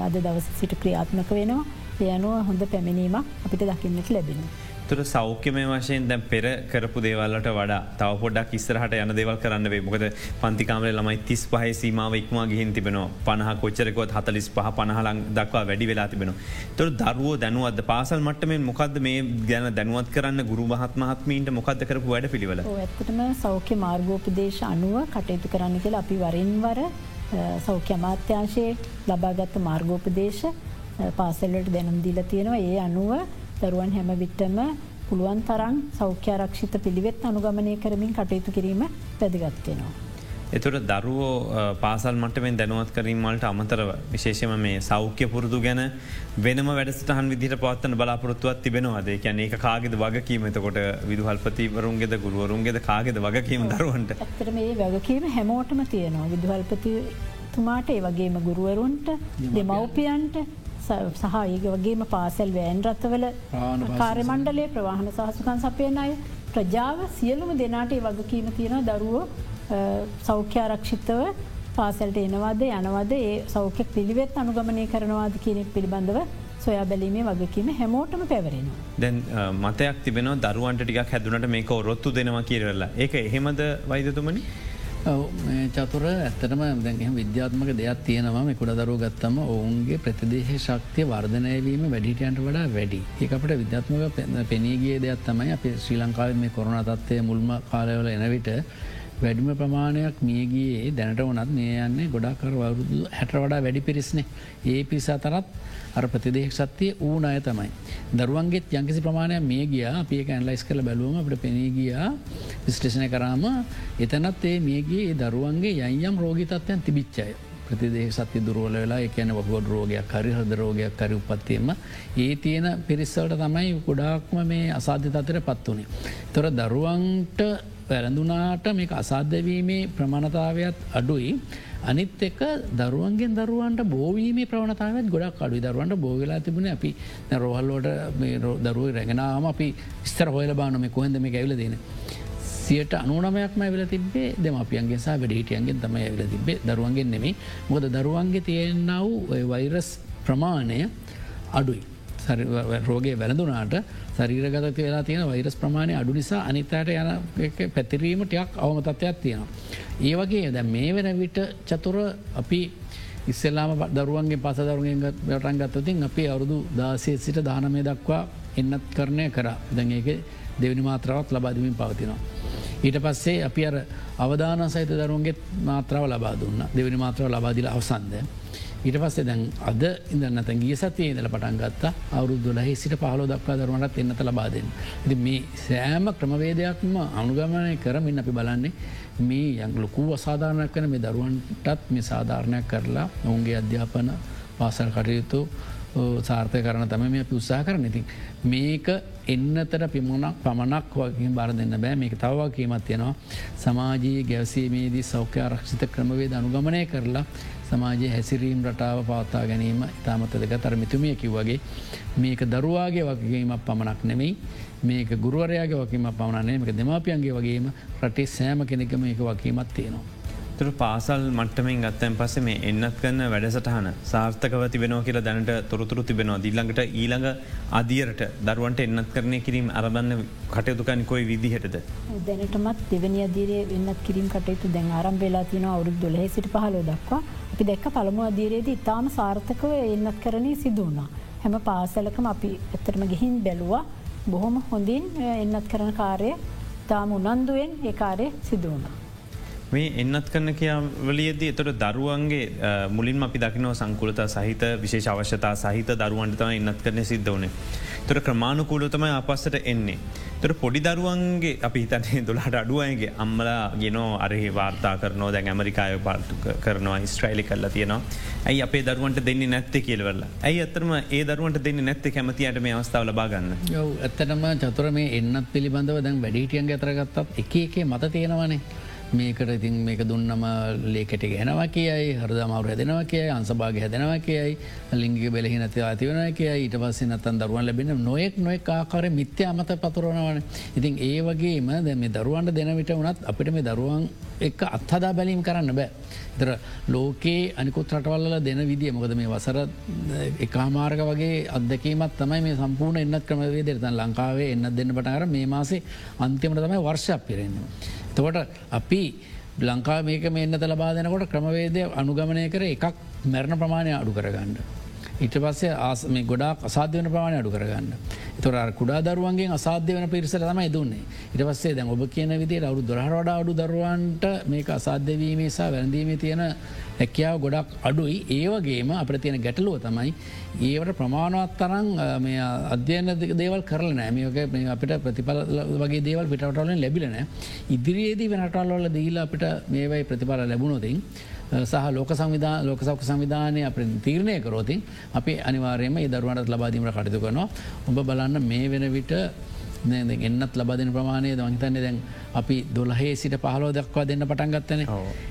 අද දවස සිට ක්‍රියාත්මක වෙනවා. යනුව හොඳ පැමිණීමක් අපිට දකින්නට ලැබෙනවා. තුර සෞඛ්‍යමය වශයෙන් දැන් පෙර කරපු දේවල්ලට වඩා තව පොඩක් ඉස්සරහට යන දෙවල් කරන්න වේ මොකද පන්තිකාමල ළමයි තිස් පහ සීමාව ඉක්මා ගිහින් තිබෙනවා පනහ කොච්චරකොත් හතලිස් පහ පනහලං දක්වා වැඩි වෙලා තිබෙන. තුර දරුවෝ දැනුවද පාසල් මට්ටමෙන් මොකද මේ ගැන දැනුවත් කරන්න ගුරු මහත්මහත්මීන්ට මොකද කරපු වැඩ පිළිවල. ඇත්තටම සෞඛ්‍ය මාර්ගෝපදේශ අනුව කටයුතු කරන්න කියලා අපි වරින්වර සෞඛ්‍ය අමාත්‍යංශයේ ලබාගත්ත මාර්ගෝපදේශ පාසල්ලට දැනුම් දීල තියෙනවා ඒ අනුව දරුවන් හැම විට්ටම පුළුවන් තරන් සෞඛ්‍යාරක්ෂිත පිළිවෙත් අනුගමනය කරමින් කටයුතු කිරීම පැදිගත්වෙනවා. එතුට දරුවෝ පාසල් මටමෙන් දැනුවත් කරීමවලට අමතරව විශේෂම මේ සෞඛ්‍ය පුරුදු ගැන වෙනම වැඩසටහන් විදිට පවත්තන බලාපොරත්තුවත් තිබෙනවාද? කියන ඒ කාගෙද වගකීම? එතකොට විදුහල්පතිවරුන්ගෙද ගුරුවරුන්ගෙද කාගෙද වගකීම දරුවන්ට? ඇතර මේ වගකීම හැමෝටම තියෙනවා. විදුහල්පති තුමාට ඒ වගේම ගුරුවරුන්ට දෙමව්පියන්ට සහ ඒක වගේම පාසැල් වෑන් රත්තවල කාර්යමණ්ඩලේ ප්‍රවාහන සහසුකන් සපයන අය ප්‍රජාව සියලුම දෙනාට වගකීම තියෙන දරුවෝ සෞඛ්‍යාරක්ෂිතව පාසැල්ට එනවාද යනවද ඒ සෞඛ්‍ය පිළිවෙත් අනුගමනය කරනවාද කියනෙක් පිළිබඳව සොයා බැලීමේ වගකීම හැමෝටම පැවරෙනවා. දැන් මතයක් තිබෙන දරුවන්ට ටික් හැදුනට මේක ඔරොත්තු දෙනවා කියරලා ඒක එහෙමද වෛදතුමනි. චතුර ඇත්තටම දැ විද්‍යාත්මක දෙයක් තියෙනවා. මේ කුඩ දරුව ගත්තම ඔවුන්ගේ ප්‍රතිදේශ ශක්තිය වර්ධනයවීම වැඩිටයන්ට වඩා වැඩි. ඒකට විද්‍යාත්මක පෙනීගේ දෙයක් තමයි අප ශ්‍රී ලංකාව මේ කොරුණ තත්වය මුල්ම කාලයවල එනවිට වැඩිම ප්‍රමාණයක් මියගේ දැනට වනත් මේ යන්නේ ගොඩාකර වරුදු හැට වඩා වැඩි පිරිස්නේ. ඒ පිසා තරත් අර ප්‍රතිදේක් සත්‍යය ඌන අය තමයි. දරුවන්ගේත් යංකිසි ප්‍රමාණයක් මේ ගිය අපිය ඇන්ලයිස් කළ බැලුවම අපට පෙනී ගියා විශ්ලේෂණය කරාම එතනත් ඒ මේගේ දරුවන්ගේ යයියම් රෝගිතත්වයන් තිබිච්චය. ප්‍රතිදේ සත්‍ය දුරුවල වෙලා එකන වගොඩ රෝගයක් හරි හද රෝගයක් කරි උපත්තියම ඒ තියෙන පිරිස්සවට තමයි ගොඩාක්ම මේ අසාධ්‍ය තතර පත් වනේ. තොර දරුවන්ට වැරඳුනාට මේ අසාධ්‍යවීමේ ප්‍රමාණතාවයක් අඩුයි. අනිත් එක දරුවන්ගෙන් දරුවන්ට බෝවීම ප්‍රවණතාවත් ගොඩක් අඩු දරුවන්ට බෝවෙලා තිබුණ අපි රෝහල්ලෝට දරුව රැගෙනාම අපි ස්තර හොල බානම කොහෙද මේ ඇවිල දෙන. සියට අනුනමයක්ම ඇවිල තිබේ දෙමපියන්ගේ සහ වැඩිහිටියන්ගෙන් තම ඇවිල තිබේ දරුවන්ගෙන් නෙමේ මොකද දරුවන්ගේ තියෙන්න්න වූ වෛරස් ප්‍රමාණය අඩුයි. රෝගය වැළඳුනාට සරීරගත වෙලා තියෙන වෛරස් ප්‍රමාණය අඩු නිසා අනිතයට යන පැතිරීම ටයක් අවම තත්වයක් තියෙනවා. ඒ වගේ දැ මේ වෙන විට චතුර අපි ඉස්සෙල්ලාම දරුවන්ගේ පස දරුවෙන් වැටන් ගත්තතින් අපි අවුරුදු දාසේ සිට දානමය දක්වා එන්නත් කරණය කර දැන් ඒක දෙවනි මාත්‍රාවත් ලබාදමින් පවතිනවා. ඊට පස්සේ අපි අර අවධාන සහිත දරුවන්ගේ මාත්‍රාව ලබා දුන්න දෙවනි මාත්‍රාව ලබාදිල අවසන්ද. ඊට පස්සේ දැන් අද ඉඳන්න තැ ගිය සතිය ඉදල පටන් ගත්ත. අවුරුදු ලහහි සිට පහලෝ දක්වා දරුවනට එන්නත ලබාදෙන්. ඉති මේ සෑම ක්‍රමවේදයක්ම අනුගමනය කරමින් අපි බලන්නේ මේ යං ලොකු අසාධාරණයක් වන මේ දරුවන්ටත් මේ සාධාරණයක් කරලා ඔවුන්ගේ අධ්‍යාපන පාසල් කටයුතු සාර්ථය කරන තම මේ අපි උත්සා කරන ඉතින් මේක එන්නතර පිමුණක් පමණක් වගේ බර දෙන්න බෑ. මේක තවවා කීමත් තියෙනවා. සමාජයේ ගැවසීමේදී සෞඛ්‍ය ආරක්ෂිත ක්‍රමවේද අනුගමනය කරලා සමාජයේ හැසිරීම් රටාව පවත්තා ගැනීම ඉතාමත දෙක තර මිතුමිය කිව්වගේ මේක දරුවාගේ වගේීමක් පමණක් නෙමෙයි මේක ගුරුවරයාගේ වකීම පමණනේ මේක දෙමාපියන්ගේ වගේම රටේ සෑම කෙනෙක මේක වකීමත් තියෙනවා. තුර පාසල් මට්ටමින් ගත්තයන් පස්සේ මේ එන්නත් කන්න වැඩසටහන සාර්ථකව තිබෙනෝ කියලා දැනට තොරතුරු තිබෙනවා දිල්ලඟට ඊළඟ අදියරට දරුවන්ට එන්නත් කරණය කිරීම අරබන්න කටයුතුකන් කොයි විදිහටද. දැනටමත් දෙවනි අදීරය වෙන්නත් කිරීම කටයුතු දැන් ආරම් වෙලා තින අවුරුදු දොලහ සිට පහලෝ දක්වා අපි දැක්ක පළමු අදීරයේද ඉතාම සාර්ථකව එන්නත් කරණය සිදුවනා. හැම පාසලකම අපි ඇතරම ගිහින් බැලුවා බොහොම හොඳින් එන්නත් කරන කාරය තාම උනන්දුවෙන් ඒ කාරය සිදුවනා. මේ එන්නත් කරන කියවලියද එතොට දරුවන්ගේ මුලින් අපි දකිනව සංකුලත සහිත විශේෂ අවශ්‍යතා සහිත දරුවන්ටතම එන්නත් කරන සිද්ධ වනේ. තොර ක්‍රමාණුකූලතම අපස්සට එන්නේ. තොර පොඩි දරුවන්ගේ අපි හිතන්නේ දොලාට අඩුවයගේ අම්මලා ගෙනෝ අරහි වාර්තා කරනෝ දැන් ඇමරිකාය පාර්තු කරනවා ස්ට්‍රයිලි කල්ලා තියෙනවා. ඇයි අපේ දරුවන්ට දෙන්නේ නැත්තේ කියලවල්ල. ඇයි අතරම ඒ දරුවන්ට දෙන්න නැත්තේ කැමතියට මේ අවස්ථාව ලබාගන්න. යව ඇත්තටම චතුර මේ එන්නත් පිළිබඳව දැන් වැඩිටියන් ඇතරගත්තත් එක එකේ මත තියෙනවනේ. මේකට ඉතින් මේක දුන්නම ලේකට ගෙනවා කියයි හරදමවර හැදෙනවා කියයි අන්සභාග හැදෙනවා කියයි ලිංගි බෙලහි නැති අතිවන කියයි ඊට පස්සේ නත්තන් දරුවන් ලැබෙන නොයෙක් නොෙක් ආකාර මිත්‍ය අමත පතුරනවන ඉතින් ඒ වගේම දැ මේ දරුවන්ට දෙනවිට වනත් අපිට මේ දරුවන් එක් අත්හදා බැලීම් කරන්න බෑ. තර ලෝකයේ අනිකුත් රටවල්ල දෙන විදිිය මොකද මේ වසර එකමාර්ග වගේ අදකීමත් තමයි මේ සම්පූර්ණ එන්නත් ක්‍රමවේ දෙරතන් ලංකාවේ එන්න දෙන්න පටහර මේ මාසේ අන්තිමට තමයි වර්ෂක් පිරෙන්නවා. තකොට අපි ලංකා මේක මෙන්න ලබා දෙනකොට ක්‍රමවේදය අනුගමනය කර එකක් මැරණ ප්‍රමාණය අඩු කරගන්න. ඉට පස්සේ ආස මේ ගොඩක් අසාධ්‍යවන ප්‍රමාණය අඩු කරගන්න. තොර කුඩා දරුවන්ගේ අසාධ්‍ය වන පිරිසට තමයි දුන්නේ. ඉට පස්සේ දැන් ඔබ කියන විදිේ අවු දොරහරඩ අඩු දරුවන්ට මේක අසාධ්‍යවීමේසා වැරඳීම තියෙන හැකියාව ගොඩක් අඩුයි. ඒවගේම අප තියෙන ගැටලුව තමයි ඒවට ප්‍රමාණවත් තරන් මේ අධ්‍යයන දේවල් කරල නෑමක අපිට ප්‍රතිපල වගේ දේවල් පිටවටලින් ලැබිලනෑ ඉදිරියේදී වෙනටල්වල දීලා අපිට මේවයි ප්‍රතිඵල ලැබුණොතින් සහ ලෝක සංවිධා ලෝක සෞක සංවිධානය අප තීරණය කරෝතින් අපි අනිවාරයම දරුවන්ට ලබාදීමට කටයුතු කරනවා. ඔබ බලන්න මේ වෙන විට එන්නත් ලබදන ප්‍රමාණය දවහිතන්නේ දැන් අපි දොලහේ සිට පහලෝ දක්වා දෙන්න පටන්ගත්තන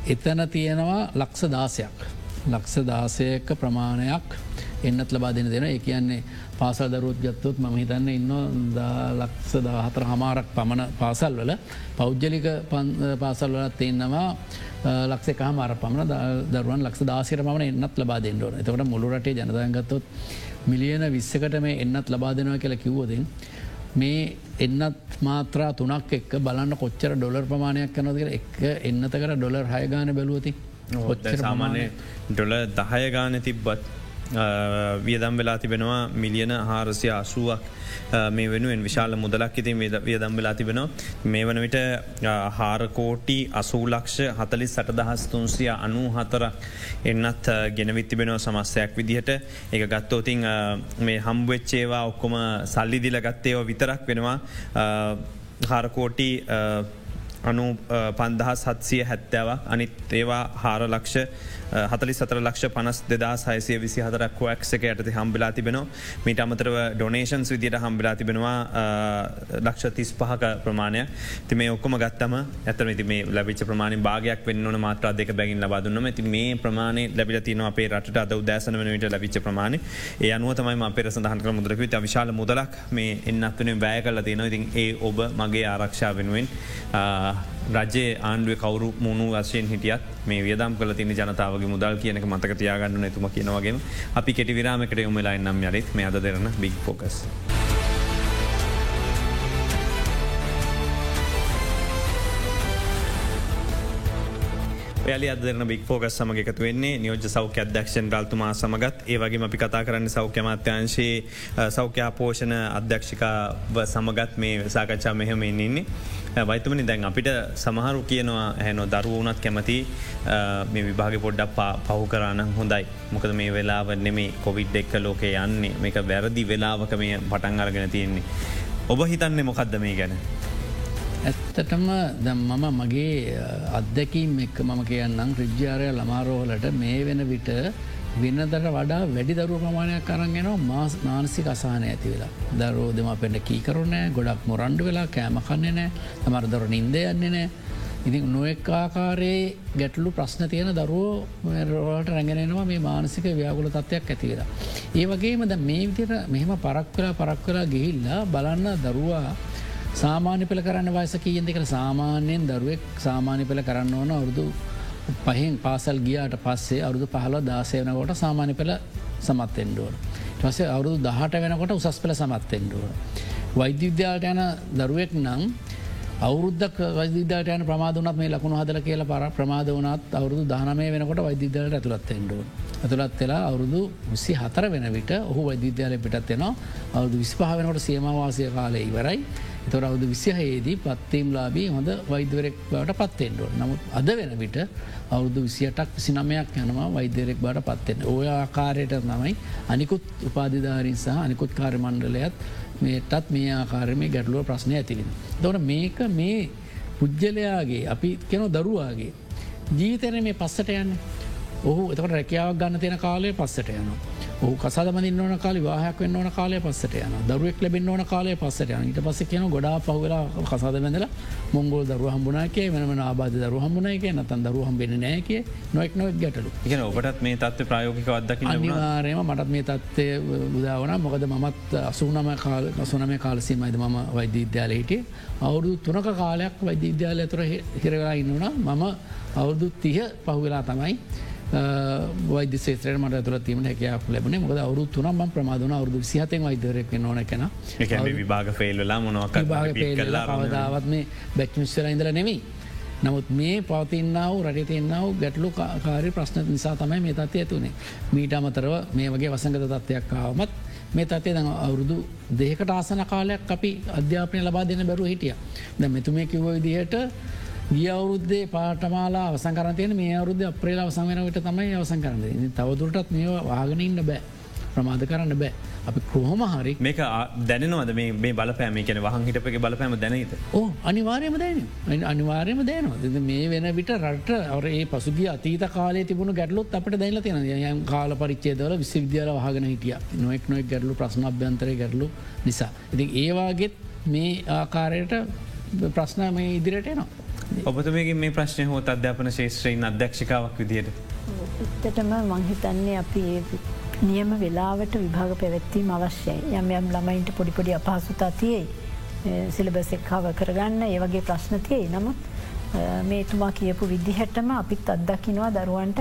එතන තියෙනවා ලක්ෂ දාසයක්. ලක්ෂ දාසයක ප්‍රමාණයක් එන්නත් ලබා දෙන දෙන ඒ කියන්නේ පාසල් දරුවත් ගත්තොත් ම හිතන්න ඉන්න ලක්ෂ දහතර හමාරක් පමණ පාසල් වල පෞද්ජලික පාසල් වලත් එන්නවා ලක්ෂ කාමාර පමණ දරුවන් ලක්ෂ දාසිර පමණ එන්නත් ලබා දෙන්නඩෝන එතකට මුළුරටේ ජනදයගත්තොත් මිලියන විස්සකට මේ එන්නත් ලබා දෙනවා කියලා කිව්වෝතින්. මේ එන්නත් මාත්‍රා තුනක් එක් බලන්න කොච්චර ඩොලර් ප්‍රමාණයක් කනදක එක් එන්නතකට ඩොලර් හයගාන බැලුවති ඔච්චර සාමානය ඩොල දහය ගාන තිබ්බත් වියදම් වෙලා තිබෙනවා මිලියන හාරසිය අසුවක්. මේ වෙනුවෙන් විශාල මුදලක් ඉතින් වියදම් වෙලා තිබෙනවා. මේ වන විට හාරකෝටි අසූලක්ෂ හතලි සටදහස් තුන්සිය අනු හතරක් එන්නත් ගෙනවිත් තිබෙනව සමස්යක් විදිහට. එක ගත්තෝතින් මේ හම්බුවච්චේවා ඔක්කොම සල්ලි දිල ගත්තේව විතරක් වෙනවා. හාරකෝටි අනු පන්දහස් සත්සිය හැත්තෑවක්. අනිත් ඒවා හාරලක්ෂ හතලි සතර ලක්ෂ පනස් දෙදා සයිසය විසි හතරක් ක්ෂක ඇත හම්බිලා තිබෙනවා. මිට අමතරව ඩොනේෂන්ස් විදිට හම්බිලා තිබෙනවා ලක්ෂ තිස් පහක ප්‍රමාණය ති මේ ඔක්කොම ගත්තම ඇතම ති මේ ලබිච ප්‍රමාණ භාගයක් වන්න මාත්‍ර දෙක බැගින් ලබාදුන්නම ති මේ ප්‍රමාණය ලැබිල තින අපේ රට අද දෑසන වනට ලබිච ප්‍රමාණ ඒ අනුවතමයි අපේ සඳහන් කර මුදරක විශාල මුදලක් මේ එන්නත්වන වැෑ කල තියෙන ඉතින් ඒ ඔබ මගේ ආරක්ෂා වෙනුවෙන් රජයේ ආණ්ඩුව කවරු මුණු වශයෙන් හිටියත් මේ වියදම් කල තින ජනතාවගේ මුදල් කියනක මතක තියාගන්න නැතුම කියනවගේ අපි කෙටි විරාමකට යොමලා නම් යරිත් මේ අද දෙරන බික් ෆෝකස්. පැලි අදරන බික් ෆෝගස් සමග එකතු වෙන්නේ නියෝජ සෞඛ්‍ය අධ්‍යක්ෂන් රල්තුමා සමගත් ඒවගේ අපි කතා කරන්න සෞඛ්‍යමාත්‍යංශයේ සෞඛ්‍යා පෝෂණ අධ්‍යක්ෂිකා සමගත් මේ සාකච්ඡා මෙහම ඉන්නේ. වයිතුමනි දැන් අපිට සමහරු කියනවා හැනො දරුවනත් කැමති මේ විභාග පොඩ්ඩක් පහු කරන්න හොඳයි මොකද මේ වෙලාව නෙමේ කොවිඩ් එක්ක ලෝකේ යන්නේ මේක වැරදි වෙලාවක මේ පටන් අරගෙන තියෙන්නේ. ඔබ හිතන්නේ මොකක්ද මේ ගැන. ඇත්තටම දැම් මම මගේ අත්දැකීම් එක්ක මම කියන්නම් රිජ්‍යාරය ළමාරෝහලට මේ වෙන විට වෙන්නදට වඩා වැඩි දරුව ප්‍රමාණයක් කරන්ගෙනවා මානසික අසාහන ඇති වෙලා දරෝ දෙම පෙන්ට කීකරුණෑ ගොඩක් මොරන්ඩු වෙලා කෑමකන්නේ නෑ තමර දර නින්ද යන්නේ නෑ ඉති නොෙක් ආකාරයේ ගැටලු ප්‍රශ්න තියෙන දරුවෝට රැගෙනවා මේ මානසික ව්‍යාගුල තත්ත්වයක් ඇතිවෙලා. ඒ වගේම ද මේ විදිර මෙහෙම පරක් වෙලා පරක් වෙලා ගිහිල්ලා බලන්න දරුවා සාමාන්‍ය පෙළ කරන්න වයස කියෙන් දෙකට සාමාන්‍යයෙන් දරුවෙක් සාමාන්‍ය පෙළ කරන්න ඕන අවුරුදු පහෙන් පාසල් ගියාට පස්සේ අවුදු පහල දාසය වනකොට සාමාන්‍ය පෙළ සමත්තෙන්ඩුවන. පසේ අවුරුදු දහට වෙනකොට උසස් පෙළ සමත්තෙන්ඩුව. වෛද්‍ය විද්‍යාලට යන දරුවෙක් නං අවුරුද්දක් වෛද්‍යාට යන ප්‍රමාදනත් මේ ලකුණු හදල කියල පර ප්‍රමාද වනත් අවුරුදු දානමය වෙනකොට වෛද්‍යදලට ඇතුළත් එෙන්ඩුව. ඇතුළත් වෙලා අවුරුදු විසි හතර වෙන විට ඔහු වෛද්‍යාලය පිටත් එෙනවා අවුදු විස්පහ වෙනකොට සේමවාසය කාලය ඉවරයි තොර අවුදු විසිහයේදී පත්තීම් ලාබී හොඳ වෛද්‍යවරෙක් බවට පත්තෙන්ඩුව නමුත් අද වෙන විට අවුදු විසියටක් විසිනමයක් යනවා වෛද්‍යරෙක් බට පත්තෙන් ඕය ආකාරයට තමයි අනිකුත් උපාධධාරින් සහ අනිකුත් කාර්මණ්ඩලයත් මේටත් මේ ආකාරමය ගැටලුව ප්‍රශ්නය ඇතිවෙන. දොන මේක මේ පුද්ගලයාගේ අපි කෙන දරුවාගේ ජීවිතන මේ පස්සට යන්න ඔහු එතකට රැකියාවක් ගන්න තියෙන කාලය පස්සට යනවා. ඔහු කසාදමදින්න ඕන කාලි වාහයක් වන්න ඕන කාලය පස්සට යන දරුවෙක් ලැබෙන් ඕන කාලය පස්සට යන ඊට පස්ස කියන ගොඩා පහවෙලා කසාද බැඳල මොංගොල් දරු හම්බුනාකේ වෙනම ආබාධ දරු හම්බුණයක නතන් දරු හම්බෙන නෑකේ නොෙක් නොක් ගැටලු. එක ඔබටත් මේ තත්ව ප්‍රයෝගික අදක අනිවාරයම මටත් මේ තත්වය බුදාවන මොකද මමත් අසුනම කාල සුනම කාලසීමයිද මම වෛද්‍යීද්‍යාල හිටිය. අවුරුදු තුනක කාලයක් වෛද්‍යීද්‍යාලය තුර හිරවෙලා ඉන්නුන මම අවුරුදු තිහ පහුවෙලා තමයි වෛද සේත්‍රය මට ඇතුල තිීම හැකයක් ලැබන මොද අවරු තුනම් ප්‍රමාදන අවුදු සිහතෙන් වෛදරක් නොන කෙන විභාග ෆෙල්ලා මොනවක් කවදාවත් මේ බැක්මිස්තර ඉඳල නෙමී. නමුත් මේ පවතින්නාව රටතිෙන්න්නාව ගැටලු කාරි ප්‍රශ්න නිසා තමයි මේ තත්ය ඇතුනේ. මීට අමතරව මේ වගේ වසංගත තත්ත්වයක් කාවමත් මේ තත්ේ ද අවුරුදු දෙකට ආසන කාලයක් අපි අධ්‍යාපනය ලබා දෙන බැරු හිටිය. ද මෙතුමේ කිව්ව විදිහට ගිය අවුරුද්දේ පාටමාලා අවසන් කරතයන මේ අවුරුද්ධ අප්‍රේල අවසං වෙනට තමයි අවසන් කරන්න තවදුරටත් මේ වාගෙනඉන්න බෑ. ප්‍රමාද කරන්න බෑ. අපි කොහොම හරි මේක දැනවද මේ බලපෑම? කියන වහන් හිටපක බලපෑම දැනත ඕ අනිවාර්යම දැන අනිවාර්යම දැනවා මේ වෙන විට රට අවරේ පසුගේ අතීත කාලේ තිබුණු ගැටලොත් අපට දැල තියෙන යම් කාල පරිච්චේදවල විශ්වවිද්‍යාල වහගෙන හිටිය. නොෙක් නොෙක් ගැටලු ප්‍රශ්න අභ්‍යන්තර ගැටලු නිසා. ඉති ඒවාගෙත් මේ ආකාරයට ප්‍රශ්න මේ ඉදිරියට නවා. ඔබතුමගේ මේ ප්‍රශ්නය හෝත් අධ්‍යාපන ශේත්‍රයෙන් අධ්‍යක්ෂකාවක් විදියට. එත්තටම මංහිතන්නේ අපි නියම වෙලාවට විභාග පැවැත්වීම අවශ්‍යයි යම් යම් ළමයින්ට පොඩිපොඩි අපහසුතා තියයි සිලබස් එක්කාව කරගන්න ඒවගේ ප්‍රශ්න තියයි නමුත් මේ තුමා කියපු විදිහටම අපිත් අත්දකිනවා දරුවන්ට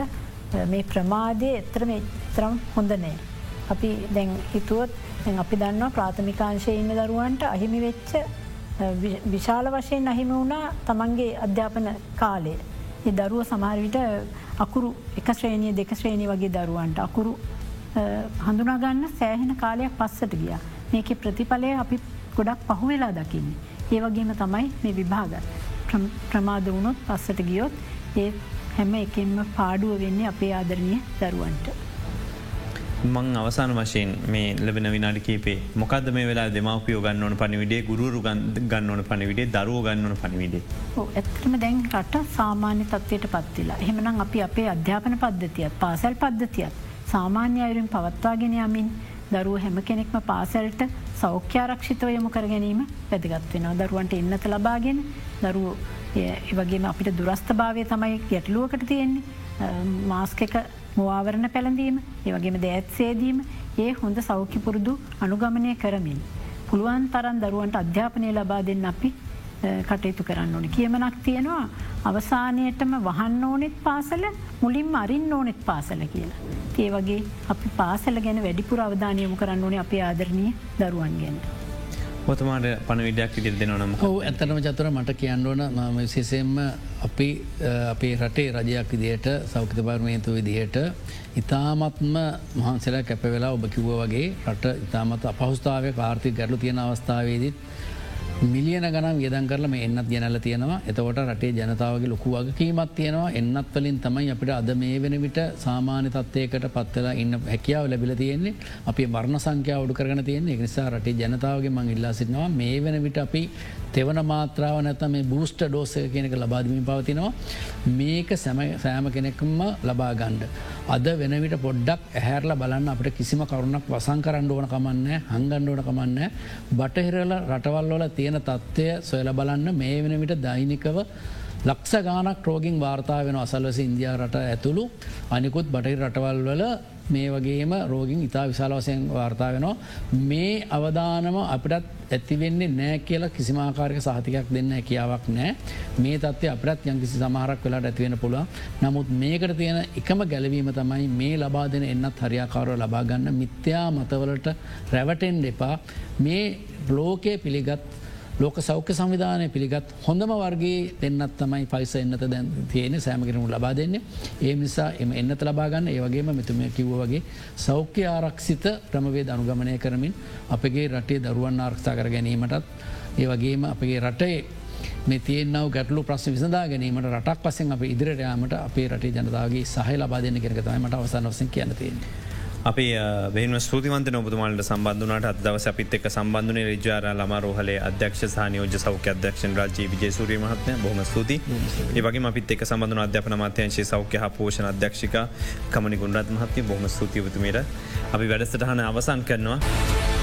මේ ප්‍රමාදය එතරම එතරම් හොඳනෑ. අපි දැන් හිතුවත් අපි දන්නවා ප්‍රාථමිකාංශය ඉන්න දරුවන්ට අහිමි වෙච්ච විශාල වශයෙන් අහිම වුණා තමන්ගේ අධ්‍යාපන කාලේ. ඒ දරුව සමහරවිට අකුරු එක ශ්‍රේණිය දෙක ශ්‍රේණි වගේ දරුවන්ට අකුරු හඳුනාගන්න සෑහෙන කාලයක් පස්සට ගිය. මේක ප්‍රතිඵලය අපි ගොඩක් පහුවෙලා දකින්නේ. ඒ වගේම තමයි මේ විභාග. ප්‍රමාද වුණොත් පස්සට ගියොත් ඒ හැම එකෙන්ම පාඩුව වෙන්නේ අපේ ආදරණය දරුවන්ට. මං අවසාන වශයෙන් මේ ලබෙන විනාඩි කීපේ. මොකද මේ වෙලා දෙමවපියෝ ගන්නවන පනිවිඩේ ගුරු ගන්නවන පනිවිඩේ දරුව ගන්නවන පනිවිඩේ. ඇත්තම දැන් රට සාමාන්‍ය තත්වයට පත්තිලා එහෙමනම් අපි අපේ අධ්‍යාපන පද්ධතියත් පාසැල් පද්ධතියත් සාමාන්‍ය අයුරින් පවත්වාගෙන යමින් දරුව හැම කෙනෙක්ම පාසැල්ට සෞඛ්‍යාරක්ෂිතව යොමු කර ගැනීම පැදිගත් වෙනවා. දරුවන්ට එන්නත ලබාගෙන දරුව වගේම අපිට දුරස්ථ භාවය තමයි ගැටලුවකට තියෙන්නේ. මාස්ක එක මවාවරණ පැළඳීම ඒවගේම දෑත් සේදීම ඒ හොඳ සෞඛ්‍ය පුරුදු අනුගමනය කරමින්. පුළුවන් තරන් දරුවන්ට අධ්‍යාපනය ලබා දෙන්න අපි කටයුතු කරන්න ඕන කියමනක් තියෙනවා අවසානයටම වහන්න ඕනෙත් පාසල මුලින් අරින් ඕනෙත් පාසල කියලා. ඒ වගේ අපි පාසල ගැන වැඩිපුර අවධානයමු කරන්න ඕනේ අපේ ආදරණය දරුවන් ගැන්න. පොතමාට පණ විඩයක් ඉදිල් දෙනවනම් හෝ ඇතනම චතුර මට කියන්න ඕන ම විශේසෙන්ම අපි අපේ රටේ රජයක් විදියට සෞඛ්‍ය පාර්මේන්තු විදිහයට ඉතාමත්ම මහන්සලා කැප වෙලා ඔබ කිව්ව වගේ රට ඉතාමත් අපහස්ථාව කාර්ථය ගැටලු තියෙන අවස්ථාවේදත් මිලියන ගනම් වියදන් කරලම එන්නත් ගැනල තියෙනවා. එතකොට රටේ ජනතාවගේ ලොකු වගකීමත් තියෙනවා. එන්නත් වලින් තමයි අපිට අද මේ වෙන විට සාමාන්‍ය තත්වයකට පත්වලා ඉන්න හැකියාව ලැබිල තියෙන්නේ. අපි මරණ සංඛ්‍යාව උඩු කරන තියෙන්නේ. නිසා රටේ ජනතාවගේ මං ඉල්ලා සිටනවා මේ වෙන විට අපි තෙවන මාත්‍රාව නැත මේ බූස්ට ඩෝසය කෙනෙක ලබාදමින් පවතිනවා. මේක සෑම කෙනෙක්ම ලබා ගණ්ඩ. අද වෙනවිට පොඩ්ඩක් ඇහැරල බලන්න අපට කිසිම කරුණක් වසං කරන්න ඕන කමන්න හංගණ්ඩ ඕන කමන්න බටහිරල රටවල්වල තියෙන තත්ත්වය සොයල බලන්න මේ වෙන විට දෛනිකව ලක්ෂ ගානක් රෝගින් වාර්තා වෙන අසල්වස ඉන්දයා රට ඇතුළු අනිකුත් බටහි රටවල් වල මේ වගේම රෝගින් ඉතා විශාල වසයෙන් වාර්තා වෙනවා. මේ අවධානම අපිටත් ඇතිවෙන්නේ නෑ කියලා කිසිමාකාරක සහතිකයක් දෙන්න කියාවක් නෑ මේ තත්ව අපට යංකිසි සමහරක් වෙලාට ඇතිවෙන පුළුව නමුත් මේකට තියෙන එකම ගැලවීම තමයි මේ ලබා දෙන එන්නත් හරියාකාරව ලබාගන්න මිත්‍යා මතවලට රැවටෙන් එපා. මේ ලෝකය පිළිගත් ලෝක සෞඛ්‍ය සංවිධානය පිළිගත් හොඳම වර්ගේ දෙන්නත් තමයි පයිස එන්නත දැන් තියෙන සෑමකිරමු ලබා දෙන්නේ ඒ නිසා එම එන්නත ලබාගන්න ඒවගේම මෙතුම කිව්ව වගේ සෞඛ්‍ය ආරක්ෂිත ප්‍රමවේ දනුගමනය කරමින් අපගේ රටේ දරුවන් ආරක්ෂා කර ගැනීමටත් ඒ වගේම අපගේ රටේ මේ තියනව ගැටලු ප්‍රශ් විසඳා ගැනීමට රටක් පසෙන් අප ඉදිරියට යාමට අපේ රටේ ජනතාවගේ සහ ලබා දෙන්න කෙරෙතමයි මට අවසන් ඔසෙන් කියනතින්නේ. අපි බෙහිම ස්තුතිවන්ත නොබතුමාලට සම්බන්ධනට අදවස අපිත් එක් සම්බන්ධන රජාර ළම රෝහලේ අධ්‍යක්ෂ සානයෝජ සෞඛ්‍ය අධ්‍යක්ෂන් රජී විජේසූරී මහත්මය. බොහම ස්තුති ඒවගේ අපිත් එක් සබඳන අධ්‍යාපන මත්‍යංශේ සෞඛ්‍ය පෝෂණ අධ්‍යක්ෂික කමනි ගුණරත් මහත්ය බොහම ස්තුතිවතුමේට අපි වැඩසටහන අවසන් කරනවා.